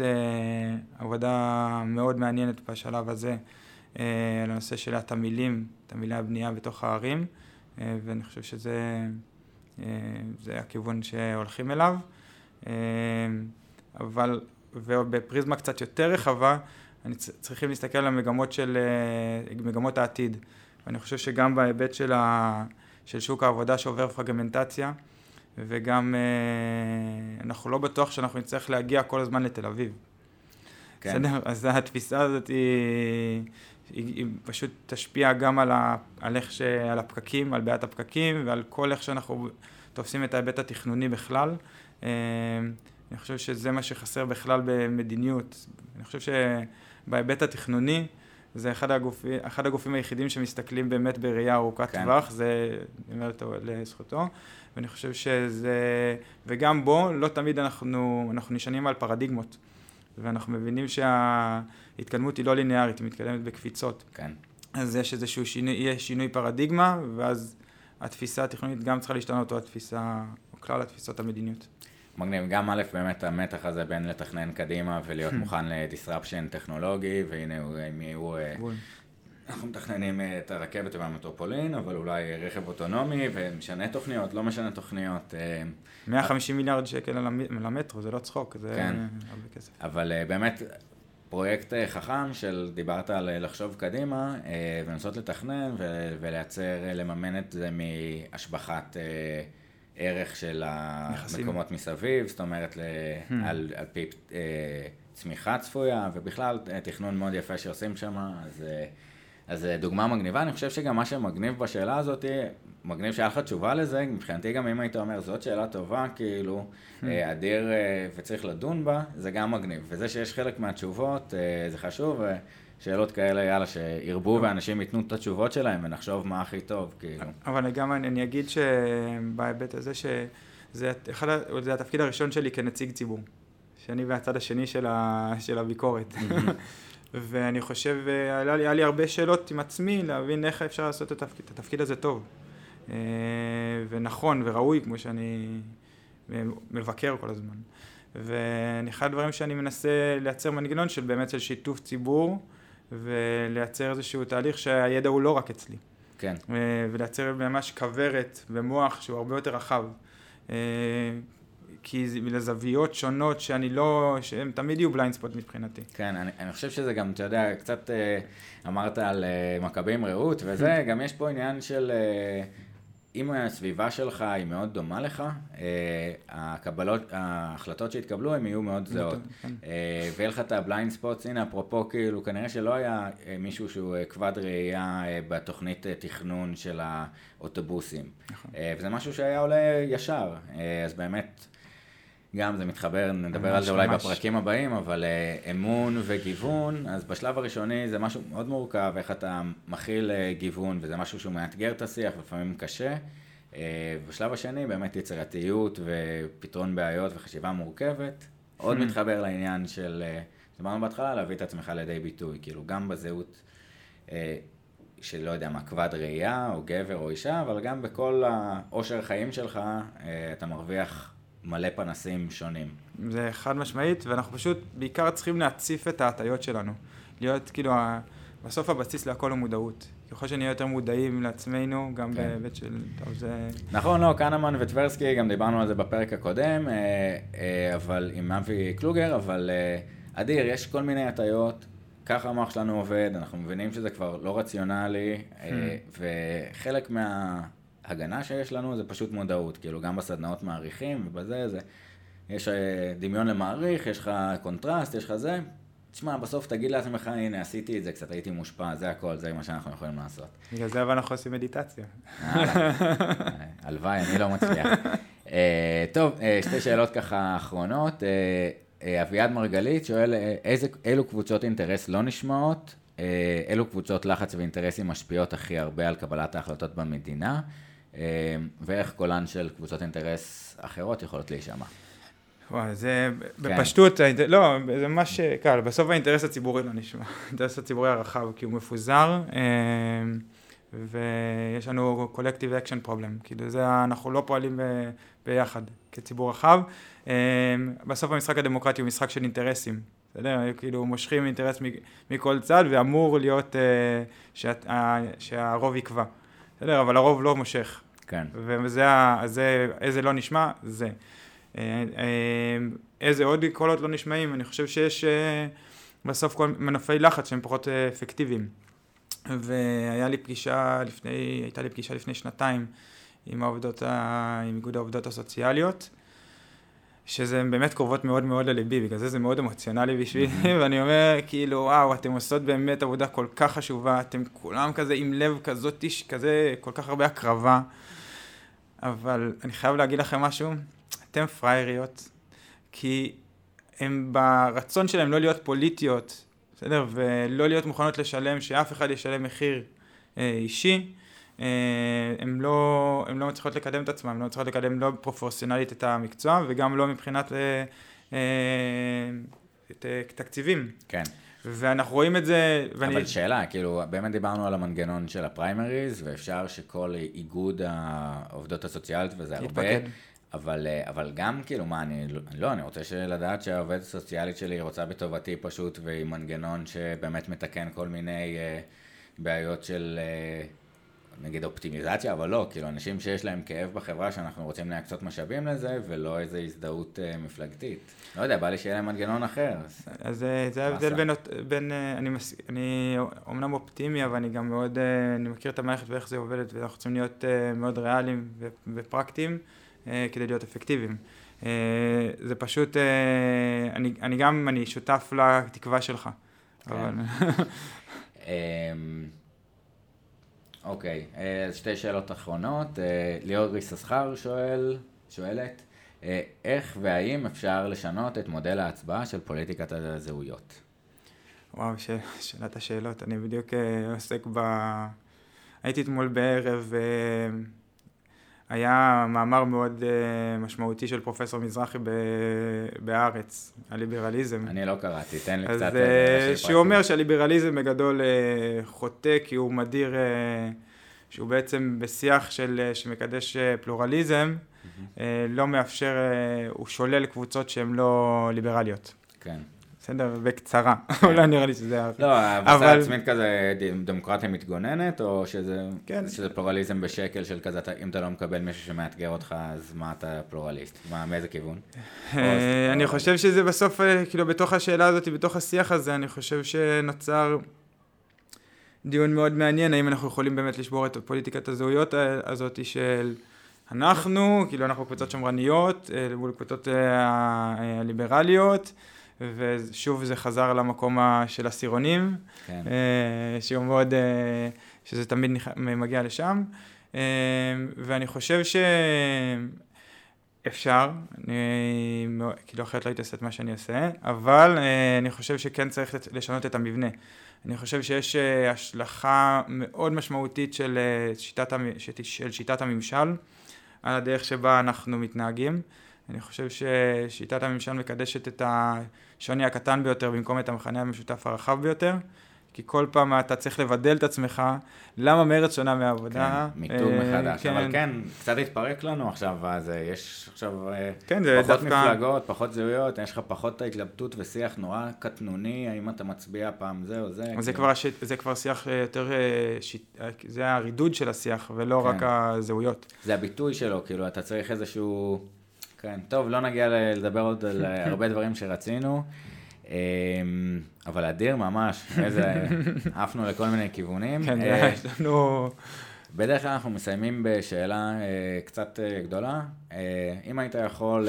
עבודה מאוד מעניינת בשלב הזה על הנושא של התמהילים, תמהילי הבנייה בתוך הערים, ואני חושב שזה זה הכיוון שהולכים אליו, אה, אבל, ובפריזמה קצת יותר רחבה, אני צריכים להסתכל על המגמות של, אה, מגמות העתיד. ואני חושב שגם בהיבט של, ה, של שוק העבודה שעובר פרגמנטציה, וגם אנחנו לא בטוח שאנחנו נצטרך להגיע כל הזמן לתל אביב. כן. בסדר? אז התפיסה הזאת היא, היא, היא פשוט תשפיע גם על, ה, על, איך ש, על הפקקים, על בעיית הפקקים ועל כל איך שאנחנו תופסים את ההיבט התכנוני בכלל. אה, אני חושב שזה מה שחסר בכלל במדיניות. אני חושב שבהיבט התכנוני זה אחד, הגופ... אחד הגופים היחידים שמסתכלים באמת בראייה ארוכת כן. טווח, זה, אומר לזכותו, ואני חושב שזה, וגם בו לא תמיד אנחנו, אנחנו נשענים על פרדיגמות. ואנחנו מבינים שההתקדמות היא לא ליניארית, היא מתקדמת בקפיצות. כן. אז יש איזשהו שינוי, יהיה שינוי פרדיגמה, ואז התפיסה התכנונית גם צריכה להשתנות, או התפיסה, כלל התפיסות המדיניות. מגניב, גם א', באמת המתח הזה בין לתכנן קדימה ולהיות מוכן לדיסרפשן טכנולוגי, והנה הם יהיו... אה. אנחנו מתכננים אה, את הרכבת והמטרופולין, אבל אולי רכב אוטונומי, ומשנה תוכניות, לא משנה תוכניות. אה, 150 מיליארד שקל על המ- על המטרו, זה לא צחוק, זה כן. הרבה כסף. אבל אה, באמת, פרויקט אה, חכם של, דיברת על אה, לחשוב קדימה, אה, ולנסות לתכנן ולייצר, אה, לממן את זה מהשבחת אה, ערך של. המקומות מסביב, זאת אומרת, Hmm. על, על פי אה, צמיחה צפויה, ובכלל אה, תכנון מאוד יפה שעושים שם, אז... אז אה, דוגמה מגניבה, אני חושב שגם מה שמגניב בשאלה הזאת, מגניב שהיה לך תשובה לזה, מבחינתי גם אם היית אומר, זאת שאלה טובה, כאילו, אה, אדיר אה, וצריך לדון בה, זה גם מגניב. וזה שיש חלק מהתשובות, זה חשוב, ושאלות כאלה, יאללה, שירבו ואנשים ייתנו את התשובות שלהם ונחשוב מה הכי טוב, כאילו. אבל גם אני, אני אגיד שבהיבט הזה שזה אחד, זה התפקיד הראשון שלי כנציג ציבור. שאני מהצד השני של, ה, של הביקורת. ואני חושב, אה, היה לי, היה לי הרבה שאלות עם עצמי להבין איך אפשר לעשות את התפקיד, את התפקיד הזה טוב. אה, ונכון וראוי, כמו שאני מבקר כל הזמן. ואחד הדברים שאני מנסה לייצר מנגנון של באמת של שיתוף ציבור, ולייצר איזשהו תהליך שהידע הוא לא רק אצלי. כן, אה, ולייצר ממש כוורת ומוח שהוא הרבה יותר רחב. כי זה לזוויות שונות שאני לא, שהם תמיד יהיו בליינד ספוט מבחינתי. כן, אני, אני חושב שזה גם, אתה יודע, קצת אה, אמרת על אה, מכבים רעות וזה, גם יש פה עניין של, אה, אם הסביבה שלך היא מאוד דומה לך, אה, הקבלות, ההחלטות שהתקבלו הן יהיו מאוד זהות. כן. אה, ויהיה לך את ה blind spots, הנה אפרופו כאילו, כנראה שלא היה אה, מישהו שהוא כבד ראייה אה, בתוכנית אה, תכנון של האוטובוסים. נכון. אה, וזה משהו שהיה עולה ישר, אה, אז באמת, גם זה מתחבר, נדבר על זה אולי ממש. בפרקים הבאים, אבל אה, אמון וגיוון, אז בשלב הראשוני זה משהו מאוד מורכב, איך אתה מכיל אה, גיוון, וזה משהו שהוא מאתגר את השיח, ולפעמים קשה. אה, בשלב השני באמת יצירתיות ופתרון בעיות וחשיבה מורכבת. עוד Hmm. מתחבר לעניין של, דיברנו בהתחלה, להביא את עצמך לידי ביטוי, כאילו גם בזהות אה, של לא יודע מה, כבד ראייה, או גבר או אישה, אבל גם בכל העושר החיים שלך, אתה מרוויח מלא פנסים שונים. זה חד משמעית, ואנחנו פשוט בעיקר צריכים להציף את ההטיות שלנו. להיות כאילו, בסוף הבסיס להכל הוא מודעות. ככל שנהיה יותר מודעים לעצמנו, גם כן. בהיבט של, טוב, זה... נכון, לא, קנמן וטברסקי, גם דיברנו על זה בפרק הקודם, אה, אה, אבל עם אבי קלוגר, אבל אה, אדיר, יש כל מיני הטיות, ככה המוח שלנו עובד, אנחנו מבינים שזה כבר לא רציונלי, אה, וחלק מההגנה שיש לנו זה פשוט מודעות, כאילו גם בסדנאות מעריכים ובזה, זה, יש אה, דמיון למעריך, יש לך קונטרסט, יש לך זה, תשמע, בסוף תגיד לעצמך, הנה, עשיתי את זה קצת, הייתי מושפע, זה הכל, זה מה שאנחנו יכולים לעשות. בגלל זה אבל אנחנו עושים מדיטציה. הלאה. הלוואי, אני לא מצליח. אה, טוב, אה, שתי שאלות ככה אחרונות. אה, אה, אביעד מרגלית שואל, אה, איזה, אילו קבוצות אינטרס לא נשמעות? אה, אילו קבוצות לחץ ואינטרסים משפיעות הכי הרבה על קבלת ההחלטות במדינה? אה, ואיך קולן של קבוצות אינטרס אחרות יכולות להישמע? וואי, זה כן. בפשטות, לא, זה ממש קל. בסוף האינטרס הציבורי לא נשמע. האינטרס הציבורי הרחב, כי הוא מפוזר, אה, ויש לנו collective action problem. כאילו זה, אנחנו לא פועלים ב- ביחד כציבור רחב. אה, בסוף המשחק הדמוקרטי הוא משחק של אינטרסים. בסדר? כאילו מושכים אינטרס מכל צד, ואמור להיות אה, שאת- ה- שהרוב יקבע. בסדר? אבל הרוב לא מושך. כן. וזה, זה, איזה לא נשמע, זה. אה, אה, איזה עוד קולות לא נשמעים, אני חושב שיש אה, בסוף כל מנופי לחץ שהם פחות אפקטיביים. והיה לי פגישה לפני, הייתה לי פגישה לפני שנתיים עם העובדות, עם איגוד העובדות הסוציאליות, שזה באמת קרובות מאוד מאוד לליבי, בגלל זה זה מאוד אמוציונלי בשבילי, ואני אומר, כאילו, וואו, אתם עושות באמת עבודה כל כך חשובה, אתם כולם כזה עם לב כזאת, כזה, כל כך הרבה הקרבה, אבל אני חייב להגיד לכם משהו, אתם פראייריות, כי הם ברצון שלהם לא להיות פוליטיות, בסדר? ולא להיות מוכנות לשלם, שאף אחד ישלם מחיר אה, אישי. אה, הם לא, הם לא מצליחות לקדם את עצמם, הם לא מצליחות לקדם לא פרופורציונלית את המקצוע וגם לא מבחינת אה, אה, את, אה, תקציבים. כן. ואנחנו רואים את זה, ואני... אבל שאלה, כאילו, באמת דיברנו על המנגנון של הפריימריז, ואפשר שכל איגוד העובדות הסוציאליות, וזה הרבה. אבל, אה, אבל גם, כאילו, מה, אני לא, אני רוצה לדעת שהעובדת הסוציאלית שלי רוצה בטובתי פשוט, ועם מנגנון שבאמת מתקן כל מיני uh, בעיות של, uh, נגיד, אופטימיזציה, אבל לא, כאילו, אנשים שיש להם כאב בחברה שאנחנו רוצים להקצות משאבים לזה, ולא איזו הזדהות uh, מפלגתית. לא יודע, בא לי שיהיה להם מנגנון אחר. אז, אז זה ההבדל בין, בין אני, מס, אני אומנם אופטימי, אבל אני גם מאוד, אני מכיר את המערכת ואיך זה עובדת, ואנחנו צריכים להיות מאוד ריאליים ופרקטיים. אה, כדי להיות אפקטיביים. אה, זה פשוט, אה, אני, אני גם, אני שותף לתקווה שלך. כן. אבל... אוקיי, אז שתי שאלות אחרונות. ליאור יששכר שואל, שואלת, איך והאם אפשר לשנות את מודל ההצבעה של פוליטיקת הזהויות? וואו, ש... שאלת השאלות. אני בדיוק עוסק ב... הייתי אתמול בערב היה מאמר מאוד uh, משמעותי של פרופסור מזרחי ב- בארץ, הליברליזם. אני לא קראתי, תן לי אז, קצת... Uh, שהוא אומר שהליברליזם בגדול uh, חוטא כי הוא מדיר, uh, שהוא בעצם בשיח של, uh, שמקדש uh, פלורליזם, mm-hmm. uh, לא מאפשר, uh, הוא שולל קבוצות שהן לא ליברליות. כן. בסדר, בקצרה, כן. אולי נראה לי שזה... לא, הבצע עצמית כזה דמוקרטיה מתגוננת, או שזה, כן. שזה פלורליזם בשקל של כזה, אם אתה לא מקבל מישהו שמאתגר אותך, אז מה אתה פלורליסט? מה, מאיזה כיוון? אה, אני חושב שזה בסוף, אה, כאילו, בתוך השאלה הזאת, בתוך השיח הזה, אני חושב שנוצר דיון מאוד מעניין, האם אנחנו יכולים באמת לשבור את פוליטיקת הזהויות הזאת של... אנחנו, כאילו אנחנו קבוצות שמרניות, אה, מול קבוצות הליברליות, ושוב זה חזר למקום של עשירונים, כן. אה, שהוא מאוד, אה, שזה תמיד מגיע לשם, אה, ואני חושב שאפשר, אני כאילו אחרת לא הייתי עושה את מה שאני עושה, אבל אני חושב שכן צריך לשנות את המבנה. אני חושב שיש השלכה מאוד משמעותית של שיטת, של שיטת הממשל על הדרך שבה אנחנו מתנהגים. אני חושב ששיטת הממשל מקדשת את השוני הקטן ביותר במקום את המכנה המשותף הרחב ביותר. כי כל פעם אתה צריך לבדל את עצמך, למה מרץ שונה מהעבודה. כן, מיתוג אה, מחדש, כן. אבל כן, קצת התפרק לנו עכשיו, אז אה, יש עכשיו אה, כן, פחות דווקא... מפלגות, פחות זהויות, יש לך פחות את ההתלבטות ושיח נורא קטנוני, האם אתה מצביע פעם זה או זה. זה, כאילו... כבר, הש... זה כבר שיח יותר, שיט... זה הרידוד של השיח, ולא כן. רק הזהויות. זה הביטוי שלו, כאילו, אתה צריך איזשהו... כן, טוב, לא נגיע לדבר עוד על הרבה דברים שרצינו, אמ, אבל אדיר ממש, איזה, עפנו לכל מיני כיוונים. כן, אה, יש לנו... בדרך כלל אנחנו מסיימים בשאלה אה, קצת אה, גדולה. אם היית יכול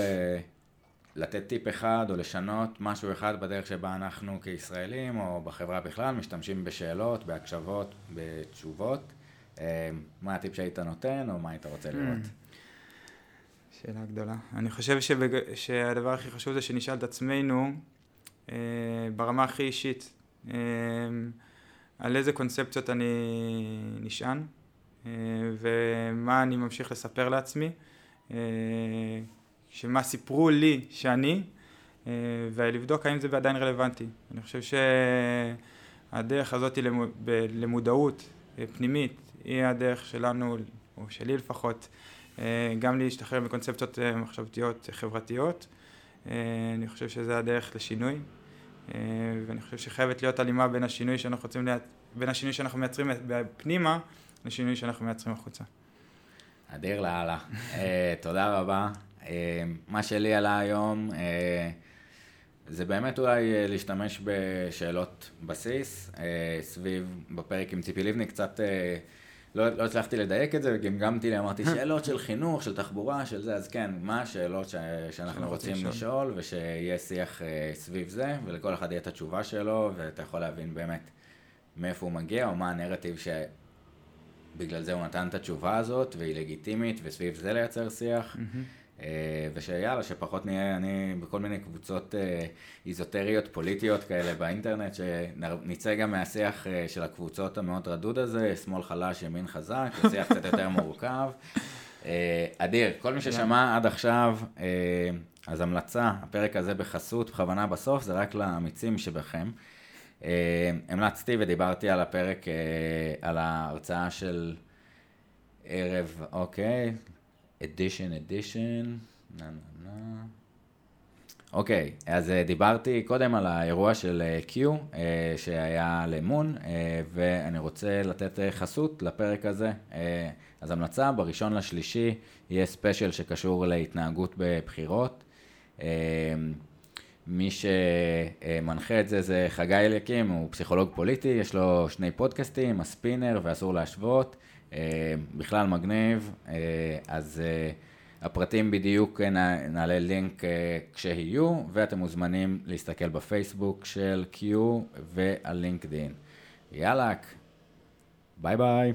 לתת טיפ אחד או לשנות משהו אחד בדרך שבה אנחנו כישראלים או בחברה בכלל משתמשים בשאלות, בהקשבות, בתשובות, מה הטיפ שהיית נותן או מה היית רוצה לראות? שאלה גדולה. אני חושב שבג... שהדבר הכי חשוב זה שנשאל את עצמנו אה, ברמה הכי אישית, אה, על איזה קונספציות אני נשען, אה, ומה אני ממשיך לספר לעצמי, אה, שמה סיפרו לי שאני, אה, ולבדוק האם זה עדיין רלוונטי. אני חושב שהדרך הזאת למ... למודעות אה, פנימית היא הדרך שלנו, או שלי לפחות, גם להשתחרר מקונספציות אה, מחשבתיות חברתיות. אה, אני חושב שזה הדרך לשינוי, ואני חושב שחייבת להיות הלימה בין השינוי שאנחנו רוצים. בין השינוי שאנחנו מייצרים פנימה, לשינוי שאנחנו מייצרים החוצה. אדיר לאללה. תודה רבה. מה שלי עלה היום, זה באמת אולי להשתמש בשאלות בסיס, סביב, בפרק עם ציפי לבני, קצת... לא, לא הצלחתי לדייק את זה, וגמגמתי לי, אמרתי שאלות של חינוך, של תחבורה, של זה, אז כן, מה השאלות ש... שאנחנו רוצים לשאול, לשאול ושיהיה שיח uh, סביב זה, ולכל אחד יהיה את התשובה שלו, ואתה יכול להבין באמת מאיפה הוא מגיע, או מה הנרטיב שבגלל זה הוא נתן את התשובה הזאת, והיא לגיטימית, וסביב זה לייצר שיח. Mm-hmm. אה, ושיאללה, שפחות נהיה, אני בכל מיני קבוצות אה, איזוטריות פוליטיות כאלה באינטרנט, שנצא גם מהשיח אה, של הקבוצות המאוד רדוד הזה, שמאל חלש, ימין חזק, שיח קצת יותר מורכב. אדיר, כל מי ששמע עד עכשיו, אז המלצה, הפרק הזה בחסות, בכוונה בסוף, זה רק לאמיצים שבכם. המלצתי ודיברתי על הפרק, על ההרצאה של ערב, אוקיי, אדישן, אדישן. אוקיי, אז אה, דיברתי קודם על האירוע של אה, Q אה, שהיה למון, ואני רוצה לתת חסות לפרק הזה. אז המלצה, בראשון לשלישי יהיה ספיישל שקשור להתנהגות בבחירות. מי שמנחה את זה זה חגי אליקים, הוא פסיכולוג פוליטי, יש לו שני פודקאסטים, הספינר ואסור להשוות, בכלל מגניב, אה, אז אה, הפרטים בדיוק נע- נעלה לינק אה, כשיהיו, ואתם מוזמנים להסתכל בפייסבוק של Q ועל לינקדין. יאללה, ביי ביי.